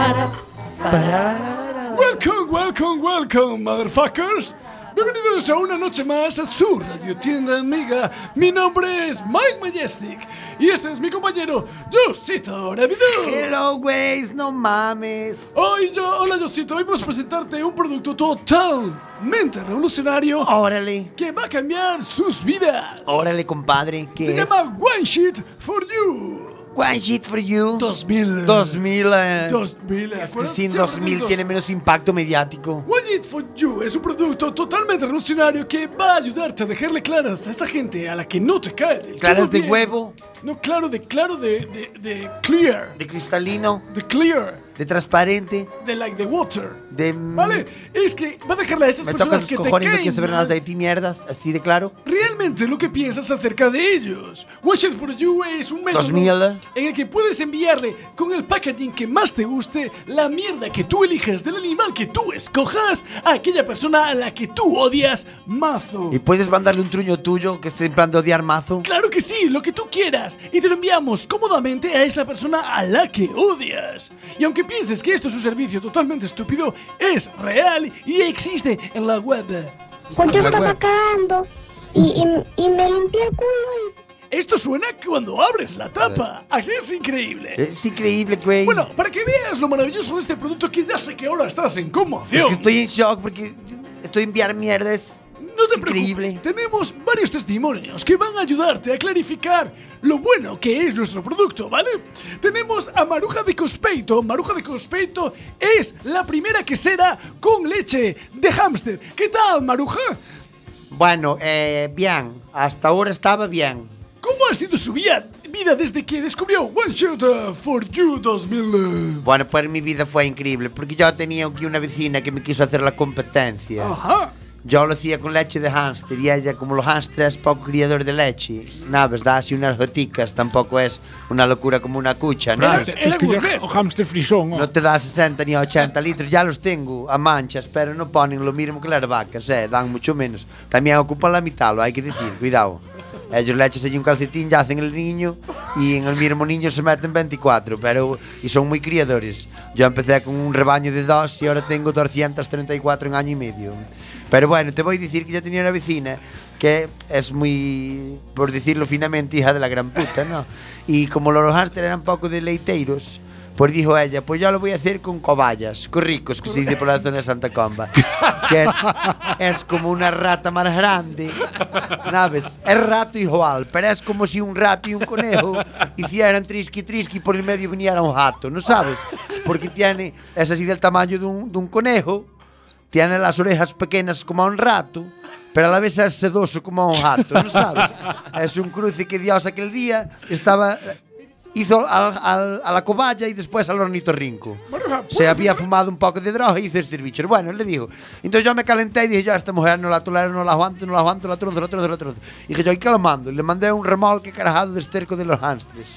S12: para, para.
S13: Welcome, welcome, welcome, motherfuckers. Bienvenidos a una noche más a su radio tienda amiga. Mi nombre es Mike Majestic y este es mi compañero Josito Navidú.
S2: Hello, güeyes, no mames.
S13: Hoy yo, hola Josito, hoy vamos a presentarte un producto totalmente revolucionario
S2: Órale.
S13: que va a cambiar sus vidas.
S2: Órale, compadre.
S13: Se
S2: ¿Qué es?
S13: llama One Sheet for You.
S2: One shit for you.
S13: 2000.
S2: 2000. Eh.
S13: 2000.
S2: Este sin 2000 tiene menos impacto mediático.
S13: One It for You es un producto totalmente revolucionario que va a ayudarte a dejarle claras a esa gente a la que no te cae
S2: Claras de
S13: bien.
S2: huevo,
S13: No, claro de claro de, de, de clear.
S2: de cristalino,
S13: De clear.
S2: de transparente,
S13: De like the water.
S2: de...
S13: ¿Vale? Es que va a dejarle a esas
S2: Me
S13: personas que te
S2: cojones, no
S13: caen
S2: quiero saber nada de ti, mierdas, así de claro.
S13: realmente lo que piensas acerca de ellos. Watch It For You es un método
S2: 2000.
S13: en el que puedes enviarle con el packaging que más te guste la mierda que tú elijas del animal que tú escojas a aquella persona a la que tú odias mazo.
S2: Y puedes mandarle un truño tuyo que esté en plan de odiar mazo.
S13: Claro que sí, lo que tú quieras. Y te lo enviamos cómodamente a esa persona a la que odias. Y aunque pienses que esto es un servicio totalmente estúpido, es real y existe en la web.
S14: Pues yo
S2: La
S14: estaba
S2: web.
S14: cagando y, y, y me limpié el culo y
S13: Esto suena cuando abres la tapa. ¿A qué es increíble?
S2: Es increíble, güey.
S13: Bueno, para que veas lo maravilloso de este producto que ya sé que ahora estás en
S2: es
S13: conmoción.
S2: que estoy en shock porque estoy en enviar mierdas.
S13: No te
S2: increíble.
S13: preocupes, tenemos varios testimonios que van a ayudarte a clarificar lo bueno que es nuestro producto, ¿vale? Tenemos a Maruja de Cospeito. Maruja de Cospeito es la primera quesera con leche de hámster. ¿Qué tal, Maruja?
S2: Bueno, eh, bien. Hasta ahora estaba bien.
S13: ¿Cómo ha sido su vida, vida desde que descubrió One Shot uh, for You 2000?
S2: Bueno, pues mi vida fue increíble porque yo tenía aquí una vecina que me quiso hacer la competencia.
S13: Ajá.
S2: Yo lo hacía con leche de hámster y ella, como los hámsters es poco criador de leche, nada, da así unas goticas, tampoco es una locura como una cucha, ¿no?
S13: Pero es, es que yo,
S5: o hámster frisón.
S2: No oh. te da 60 ni 80 litros, ya los tengo a manchas, pero no ponen lo mismo que las vacas, eh, dan mucho menos. También ocupan la mitad, lo hay que decir, cuidado. Ellos le echan allí un calcetín, ya hacen el niño y en el mismo niño se meten 24, pero y son muy criadores. Yo empecé con un rebaño de dos y ahora tengo 234 en año y medio. Pero bueno, te voy a decir que yo tenía una vecina que es muy, por decirlo finamente, hija de la gran puta, ¿no? Y como los hámster eran poco de leiteiros, pues dijo ella, pues yo lo voy a hacer con cobayas, con ricos, que se dice por la zona de Santa Comba. Que es, como una rata más grande, ¿sabes? Es rato igual, pero es como si un rato y un conejo hicieran trisqui trisqui y por el medio viniera un gato, ¿no sabes? Porque tiene, es así del tamaño de un conejo, tiene las orejas pequeñas como a un rato, pero a la vez es sedoso como a un gato, ¿no sabes? (laughs) Es un cruce que Dios aquel día estaba hizo al- al- a la cobaya y después al ornitorrinco. Se había fumado un poco de droga y hizo este bicho. Bueno, le dijo. Entonces yo me calenté y dije, yo esta mujer no la tolero, no la aguanto, no la aguanto, la trozo, la trozo, la trozo. Y dije, yo, ¿y qué lo mando? Le mandé un remolque cargado de esterco de los hamsters.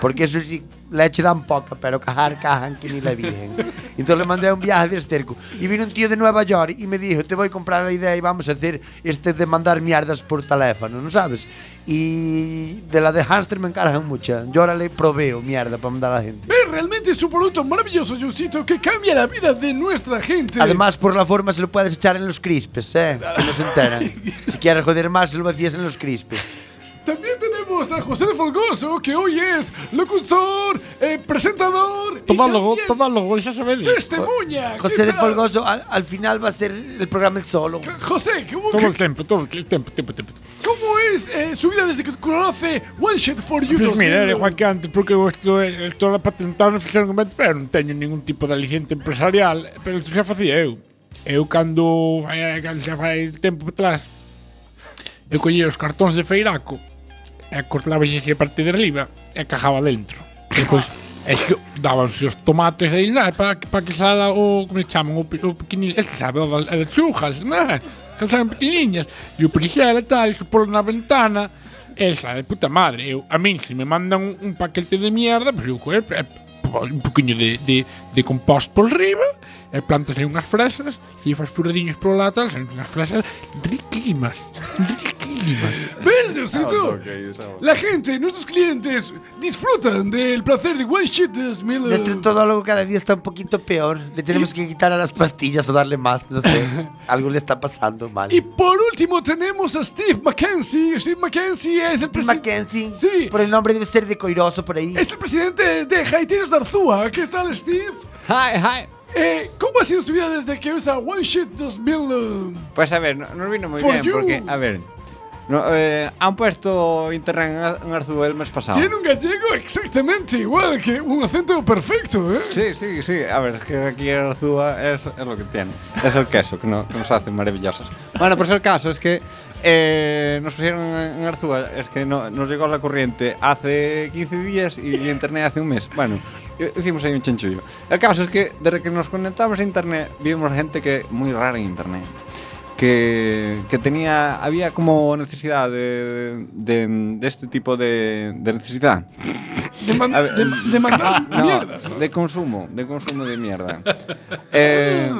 S2: Porque eso sí, leche dan poca, pero cajar cajan que ni la virgen. Entonces le mandé un viaje de esterco. Y vino un tío de Nueva York y me dijo, te voy a comprar la idea y vamos a hacer este de mandar mierdas por teléfono, ¿no sabes? Y de la de hamster me encargan mucha. Yo ahora le proveo mierda para mandar a la gente.
S13: Ve, realmente es un producto maravilloso, Josito, que cambia la vida de nuestra gente.
S2: Además, por la forma se lo puedes echar en los crispes, ¿eh? (laughs) Que no se enteran. Si quieres joder más, se lo vacías en los crispes.
S13: También tenemos a José de Folgoso, que hoy es locutor, eh, presentador. y
S5: Todólogo, todólogo, xa sabedes.
S13: Testemuña.
S2: José
S13: ¿qué
S2: de? Folgoso al, al final va a ser el programa el solo.
S13: José, ¿cómo,
S5: Todo
S13: que-
S5: el tempo, todo el tempo, tempo, tempo.
S13: cómo es eh, su vida desde que conoce One Shot for You?
S5: Pois mira,
S13: 2000?
S5: era igual que antes, porque eu estou, estou a patentar non fixeron como pero non teño ningún tipo de aliciente empresarial, pero xa facía eu. Eu cando, cando xa fai tempo atrás, eu collía os cartóns de feiraco, e cortaba ese parte de arriba e cajaba dentro. E depois (laughs) es que dabanse os tomates aí nada, para pa que sala o como se chaman o, o pequenil, este sabe, o, as lechugas, nada, Que salen pequeniñas e o perixel e tal, iso polo na ventana. Esa, de puta madre, eu, a min se me mandan un, un paquete de mierda, pois pues, eu coer, un poquinho de, de, de compost por riba, e plantas unhas fresas, e fas furadiños por lá, tal, unhas fresas riquísimas, riquísimas.
S13: ¿Ves, Diosito? La gente, nuestros clientes, disfrutan del placer de One Shot 2000.
S2: Nuestro todólogo cada día está un poquito peor. Le tenemos que quitar a las pastillas o darle más, no sé. (laughs) Algo le está pasando mal.
S13: Y por último tenemos a Steve Mackenzie. Steve Mackenzie es el presidente.
S2: Mackenzie.
S13: Sí.
S2: Por el nombre debe ser de Coiroso por ahí.
S13: Es el presidente de Haitinos de Arzúa. ¿Qué tal, Steve?
S6: Hi, hi.
S13: Eh, ¿Cómo ha sido tu vida desde que usa One Shot 2000?
S6: Pues a ver, no- nos vino muy
S13: For
S6: bien
S13: you.
S6: porque, a ver, No, eh, han puesto Internet en Arzúa el mes pasado.
S13: Tiene un gallego exactamente igual, que un acento perfecto, ¿eh?
S6: Sí, sí, sí. A ver, es que aquí en Arzúa es, es lo que tiene. Es el queso, que, no, que nos hace maravillosos. Bueno, pues el caso es que eh, nos pusieron en Arzúa, es que no, nos llegó la corriente hace 15 días y, y Internet hace un mes. Bueno, hicimos ahí un chanchullo. El caso es que desde que nos conectamos a Internet, vimos gente que muy rara en Internet. Que, que tenía, había como necesidad de, de, de este tipo de, de necesidad.
S13: De, man-
S6: A ver,
S13: de, de mandar (laughs)
S6: no,
S13: mierda.
S6: de consumo, de consumo de mierda. (laughs) Eh,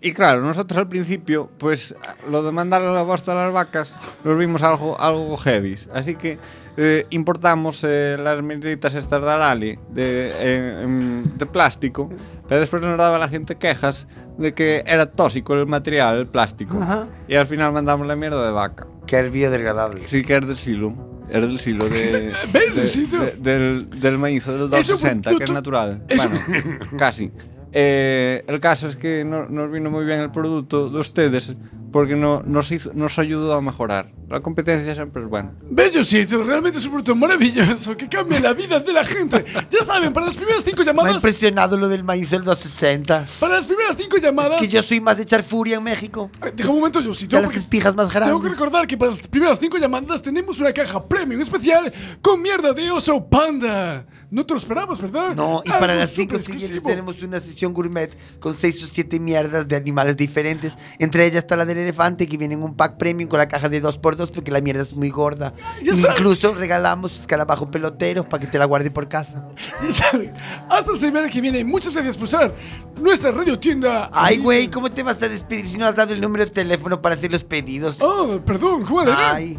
S6: y claro, nosotros al principio, pues lo de mandar la bosta a las vacas, lo vimos algo, algo heavy. Así que eh, importamos eh, las mierditas estas de Arali de, eh, de plástico, pero después nos daba la gente quejas de que era tóxico el material, el plástico.
S2: Ajá.
S6: Y al final mandamos la mierda de vaca.
S2: Que es biodegradable.
S6: Sí, que es del silo. Es del silo de, (laughs)
S13: ¿Ves,
S6: de-
S13: Diosito?
S6: de- del, del maíz del
S13: Eso,
S6: 260,
S13: tú-
S6: que es natural.
S13: eso-
S6: Bueno, casi. Eh, el caso es que no, nos vino moi ben el produto de tedes porque no, nos, hizo- nos ayudó a mejorar. La competencia siempre es buena.
S13: Bellosito, realmente es un producto maravilloso que cambia la vida de la gente. Ya saben, para las primeras cinco
S2: Me ha
S13: llamadas.
S2: impresionado lo del maíz del 260.
S13: Para las primeras cinco llamadas.
S2: Que yo soy más de echar furia en México.
S13: Deja un momento, yo sí.
S2: Ya las espijas más
S13: Tengo que
S2: grandes.
S13: recordar que para las primeras cinco llamadas tenemos una caja premium especial con mierda de oso panda. No te lo esperabas, ¿verdad?
S2: No, y
S13: Algo
S2: para las cinco siguientes
S13: exclusivo.
S2: tenemos una sesión gourmet con seis o siete mierdas de animales diferentes. Entre ellas está la del elefante que viene en un pack premium con la caja de 2x2 porque la mierda es muy gorda.
S13: Ya.
S2: Incluso regalamos escarabajo pelotero para que te la guarde por casa. (laughs)
S13: Ya saben, Hasta la semana que viene. Muchas gracias por usar nuestra radio tienda.
S2: Ay, güey, ¿cómo te vas a despedir si no has dado el número de teléfono para hacer los pedidos?
S13: Oh, perdón, ¿cómo le
S2: Ay.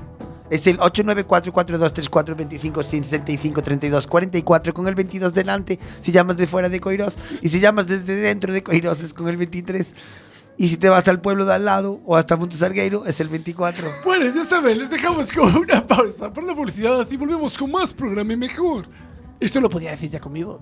S2: Es el 894-4234-25-65-32-44 con el 22 delante si llamas de fuera de Coirós. Y si llamas desde dentro de Coirós es con el 23. Y si te vas al pueblo de al lado o hasta Montesargueiro es el 24.
S13: Bueno, ya saben, les dejamos con una pausa para la publicidad y volvemos con más programa y mejor. Esto lo podía decir ya conmigo.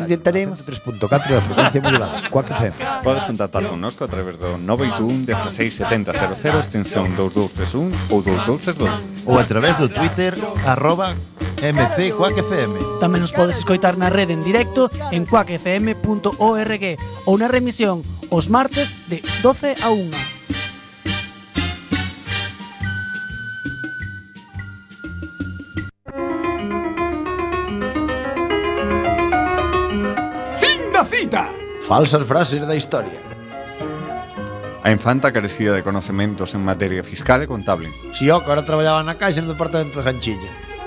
S2: Intentaremos.
S8: 3.4 da frecuencia modulada. Cuac FM.
S15: Podes contactar connosco a través do 981 16 70 00 extensión 2231 ou 2232.
S8: Ou a través do Twitter arroba MC Quack FM.
S3: Tamén nos podes escoitar na rede en directo en quackfm.org ou na remisión os martes de 12 a 1.
S13: cita.
S2: Falsas frases da historia.
S15: A infanta carecía de conocementos en materia fiscal e contable.
S2: Si sí, que agora traballaba na caixa no departamento de Ganchilla.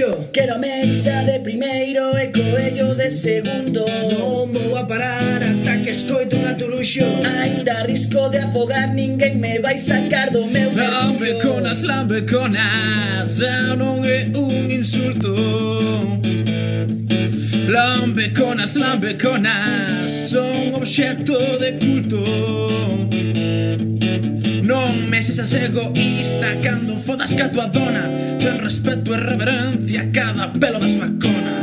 S9: Quero Quero mesa de primeiro e coello de segundo. Non vou a parar ata que escoito un aturuxo Ainda risco de afogar, ninguén me vai sacar do meu
S16: Lambeconas, lambeconas, xa non é un insulto. Lambeconas, lambeconas, son obxecto de culto non me sexas egoísta Cando fodas ca tua dona. Ten respeto e reverencia a cada pelo da súa cona.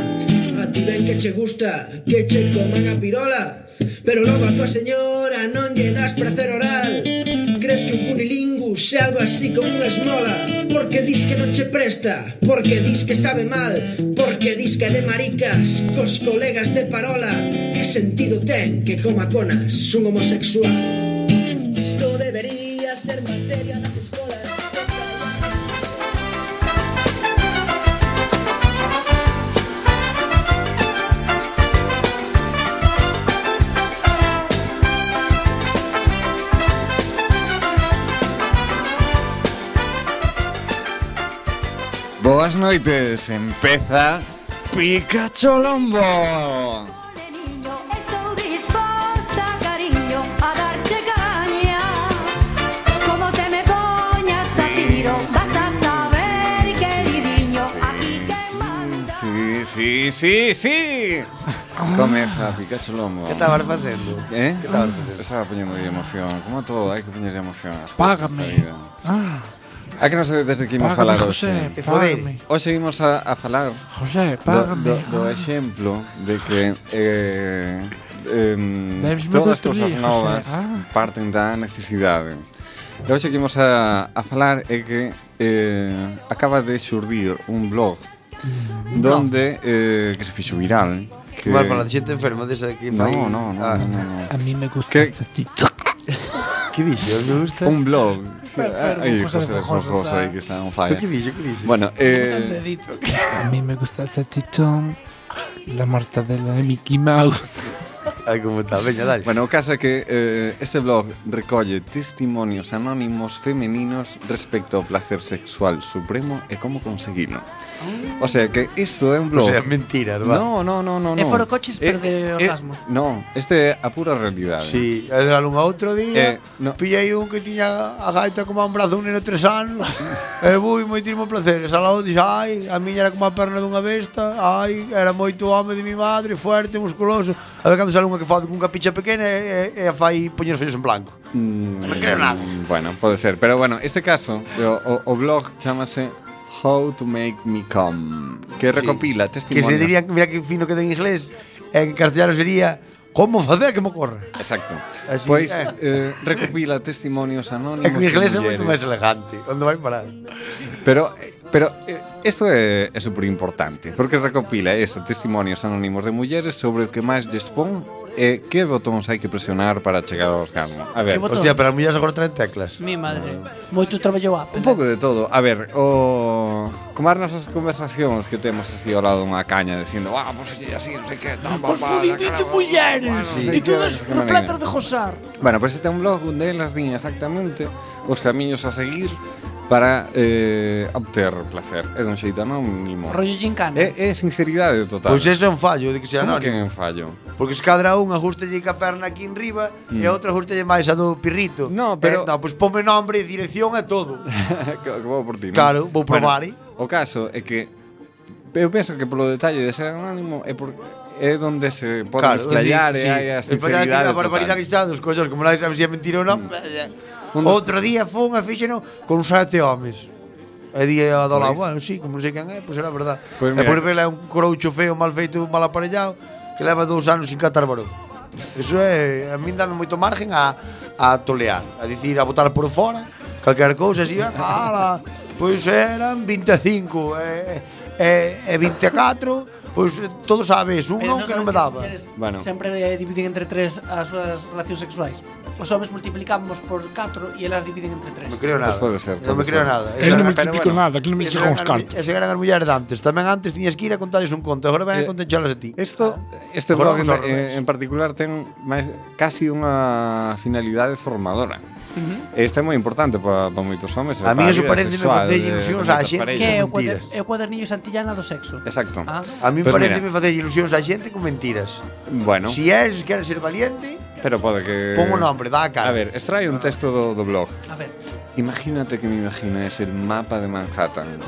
S9: A ti ben que che gusta Que che coman a pirola Pero logo a tua señora non lle das prazer oral. Crees que un cunilingus é algo así como unha esmola Porque dis que non che presta Porque dis que sabe mal Porque dis que é de maricas Cos colegas de parola Que sentido ten que coma conas un homosexual?
S6: Boas noites, empeza Pikachu Lombo. Sí, sí, sí. Comeza, Pikachu Lombo.
S2: Que estabas facendo?
S6: Eh?
S2: Que estabas facendo?
S6: Estaba poñendo de emoción. Como todo, hai que poñerlle emoción.
S5: Págame. Ah.
S6: A que non sei desde que imos falar hoxe José,
S5: págame.
S6: Hoxe imos a, a falar
S5: José, págame
S6: do, do, do exemplo de que eh,
S5: eh,
S6: todas as cousas novas
S5: ah.
S6: parten da necesidade E hoxe que imos a, a falar é que eh, acaba de xurdir un blog mm. donde eh, que se fixo viral que...
S2: Vas falar de xente enferma desa que fai...
S6: No, no, no,
S2: ah.
S6: no, no, no.
S5: A mí me gusta
S6: que...
S5: esta tita (laughs)
S2: Que dixo? Me gusta?
S6: Un blog Aí,
S5: José
S6: José
S5: Fojoso está.
S6: aí que está on fire.
S2: Que dixo? Que dixo?
S6: Bueno, eh,
S5: A mí me gusta el salchichón, la mortadela de Mickey Mouse.
S2: Ai, como está, veña, dale.
S6: Bueno, o caso é que eh, este blog recolle testimonios anónimos femeninos respecto ao placer sexual supremo e como conseguilo. Ah. O sea, que isto é un blog...
S2: O sea, mentiras, va.
S6: No, no, no, no.
S3: É
S6: no.
S3: foro coches,
S6: eh,
S3: pero de
S6: eh, eh,
S3: orgasmos.
S6: Eh, no, este é a pura realidade.
S2: Sí, é de algún outro día,
S6: eh, no.
S2: pillei un que tiña a gaita como a un brazo un neno tres anos, e bui, moitísimo placeres. Al lado dixe, ai, a miña era como a perna dunha besta, ai, era moito home de mi madre, fuerte, musculoso. A ver, cando algunha que fala cunha picha pequena e, e, e fai poñer os ollos en blanco.
S6: Mm,
S2: non creo nada.
S6: Bueno, pode ser, pero bueno, este caso, o, o blog chamase How to Make Me Come, que recopila
S2: sí.
S6: testimonios.
S2: Que se diría, mira que fino queda en inglés, en castellano sería Como facer que me corra?
S6: Exacto.
S2: Así,
S6: pois
S2: eh.
S6: eh, recopila testimonios anónimos.
S2: En inglés é moito máis elegante, onde vai parar.
S6: Pero eh, Pero eh, isto é, é super importante, porque recopila eso, testimonios anónimos de mulleres sobre o que máis lles pon e que botóns hai que presionar para chegar ao orgasmo. A ver,
S2: hostia, pero as mulleres agora traen teclas.
S3: Mi madre. Uh, Moito traballo Apple.
S6: Un pouco de todo. A ver, o como comar nasas conversacións que temos así ao lado dunha caña dicindo, "Ah, pois pues, así, non sei que, non,
S3: Os
S6: vivite
S3: mulleres bueno, sí, e todas no platos de josar."
S6: Bueno, pois pues, este é un blog onde elas din exactamente os camiños a seguir para eh, obter placer. É un xeito anónimo.
S3: Rollo gincana.
S6: É, é sinceridade total.
S2: Pois ese é un fallo, de que sea anónimo.
S6: Como que é un fallo?
S2: Porque se cadra un gusta lle ca perna aquí en riba
S6: mm.
S2: e a outra ajuste lle máis a do pirrito.
S6: No, pero...
S2: Eh, no, pois ponme nombre, dirección e todo.
S6: que, (laughs) que vou por ti, non?
S2: Claro, vou probar,
S6: bueno, O caso é que eu penso que polo detalle de ser anónimo é porque é onde se pode
S2: claro,
S6: explayar sí, e
S2: sí.
S6: hai a
S2: sinceridade. E
S6: para que
S2: a barbaridade que xa dos collos, como non sabes se é mentira ou non,
S6: mm. Eh, eh.
S2: Outro día fun a fíxeno con sete homes. E di a dola,
S6: lado,
S2: bueno, sí, como non sei quen é, pois pues era verdad.
S6: Pues
S2: e por vela é un croucho feo, mal feito, mal aparellado, que leva dous anos sin catar varón. Eso é, a min dame moito margen a, a tolear, a dicir, a botar por fora, calquer cousa, así, ala, (laughs) pois eran 25, e, e, e 24, Pois eh, pues, todo sabes, un non que non me daba.
S3: Eres,
S6: bueno.
S3: Sempre eh, dividen entre tres as súas relacións sexuais. Os homes multiplicamos por 4 e elas dividen entre 3.
S2: Non creo nada.
S6: Pues pode ser, pode
S2: non me creo nada.
S5: Eu non multiplico
S2: bueno,
S5: nada, que non me
S2: chegan
S5: os cartos.
S2: Ese eran as mulleres de antes. Tamén antes tiñas que ir a contarles un conto. Agora van
S6: eh, a
S2: contenchalas a ti.
S6: Isto, ah.
S2: este
S6: blog en, en particular ten máis casi unha finalidade formadora. -huh. Este é moi importante para pa moitos homes.
S2: A mí
S6: iso
S2: parece
S6: me
S2: facer
S6: eh,
S2: ilusións á xente
S3: que é o, cuader, é o cuadernillo Santillana do sexo.
S6: Exacto.
S3: Ah.
S2: A mí
S6: pues
S2: parece
S6: mira.
S2: me facer ilusións á xente con mentiras.
S6: Bueno.
S2: Si és, queres ser valiente...
S6: Pero pode que...
S2: Pon un nombre, dá a cara.
S6: A ver, extrae un texto do, do blog.
S3: A ver.
S6: Imagínate que me imaginas el mapa de Manhattan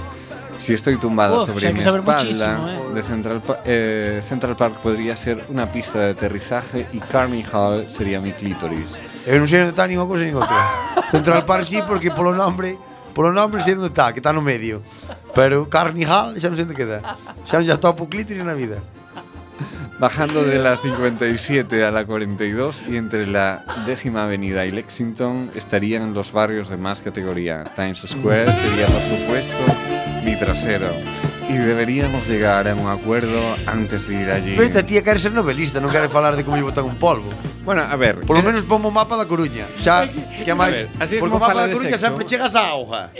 S6: Si estoy tumbado
S3: Uf,
S6: sobre mi espalda,
S3: ¿eh?
S6: de Central, eh, Central Park podría ser una pista de aterrizaje y Carnegie Hall sería mi clítoris.
S2: Eu non sei onde está nin unha cousa nin outra. Central Park sí, porque polo nombre, polo nombre sei onde está, que está no medio. Pero Carnegie Hall xa non sei onde queda. Xa non ya topo clítoris na vida.
S6: Bajando de la 57 a la 42 y entre la décima avenida y Lexington estarían los barrios de más categoría. Times Square sería, por supuesto, mi trasero. E deberíamos llegar a un acuerdo antes de ir allí.
S2: Pero esta tía quere ser novelista, non quere falar de como lle botan un polvo.
S6: Bueno, a ver...
S2: Por lo eh, menos pomo o mapa da Coruña. Xa, que máis... Porque o mapa da Coruña
S6: sexo.
S2: sempre chegas á hoja.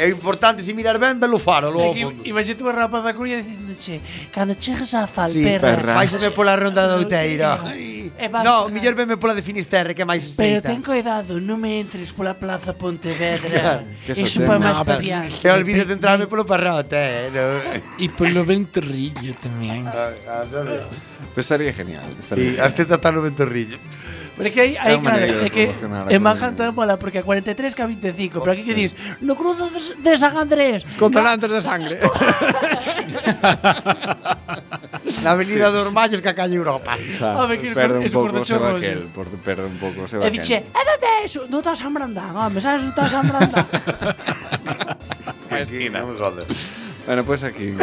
S2: É importante, se mirar ben, velo faro, logo ao fondo.
S3: Imagínate unha rapaz da Coruña dicendo, che, cando chegas á falperra...
S2: Sí,
S3: perra.
S2: Váisame pola ronda do Outeiro.
S3: E vas
S2: no,
S3: chegar...
S2: mellor veme pola de Finisterre, que é máis estreita.
S3: Pero ten cuidado, non me entres pola plaza Pontevedra. (laughs)
S2: Eso
S3: para máis
S2: no,
S3: padiáns.
S2: E olvídate de entrarme polo parrote, eh. No. (laughs)
S5: E polo ventorrillo tamén.
S6: Pues estaría genial. Estaría
S2: sí, genial. hasta tratar o ventorrillo.
S3: Pero é que aí, aí
S6: É
S3: claro, é que
S6: a
S3: en. Manhattan mola porque a 43 que a 25, pero aquí que dis, no cruzo de, de San Andrés.
S6: Con donantes de sangre. (laughs)
S2: Na avenida dos Mallos que a calle Europa.
S3: A ver, que
S6: perde un pouco
S3: de chorro,
S6: Sebaquel, por perde un pouco
S3: E
S6: Sebaquel.
S3: dixe, é de eso, non estás San Brandán, home, sabes, non estás San Brandán.
S2: Aquí, non me jodas.
S6: Bueno, pues aquí.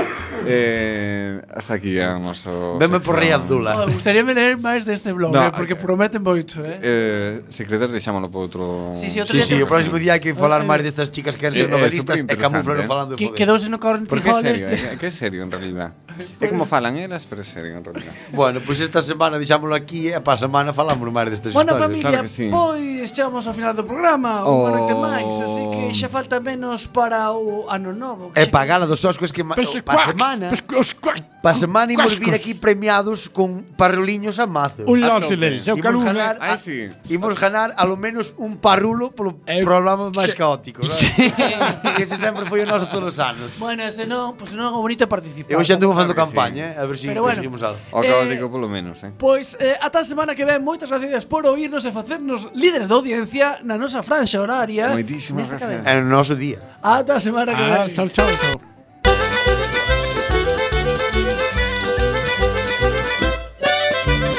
S6: Eh, hasta aquí vamos o
S2: Veme por Rey Abdullah.
S3: Oh, gustaríame ler máis deste blog,
S6: no,
S3: eh, porque promete moito, eh.
S6: Eh, se credes deixámolo para outro.
S3: Sí, sí, outro
S2: sí, sí, o próximo día hai que falar máis destas chicas que ser
S6: eh,
S2: novelistas e camuflan
S6: eh?
S2: falando de poder.
S3: Quedouse no corn
S6: Porque é serio,
S3: este.
S6: eh, que é serio en realidad. (laughs) é como falan elas, pero é serio en realidad.
S2: bueno, pois pues esta semana deixámolo aquí e eh, para a semana falamos máis destas
S3: bueno,
S2: historias.
S3: Bueno, familia,
S6: claro sí.
S3: pois chegamos ao final do programa,
S6: oh.
S3: un ano oh. máis, así que xa falta menos para o ano novo.
S2: E pagala dos as cousas que
S5: pues,
S2: pa semana.
S5: Pues,
S2: pa semana imos vir aquí premiados con parruliños a mazo.
S5: Un lote deles, eu quero un.
S2: Ah,
S6: sí.
S2: Imos ganar a lo menos un parrulo polo
S5: eh,
S2: programa máis caótico, (laughs) Que ese sempre foi o noso todos os anos.
S3: Bueno, ese non, pois pues, non é bonito participar.
S2: Eu xa anduvo facendo campaña, eh, a ver se si conseguimos algo.
S6: O caótico eh, polo menos, eh.
S3: Pois eh, ata a semana que ven, moitas gracias por oírnos e facernos líderes da audiencia na nosa franxa horaria.
S6: Moitísimas gracias.
S2: En o noso día.
S3: Ata a semana que
S5: ah, vem. Chao, chao.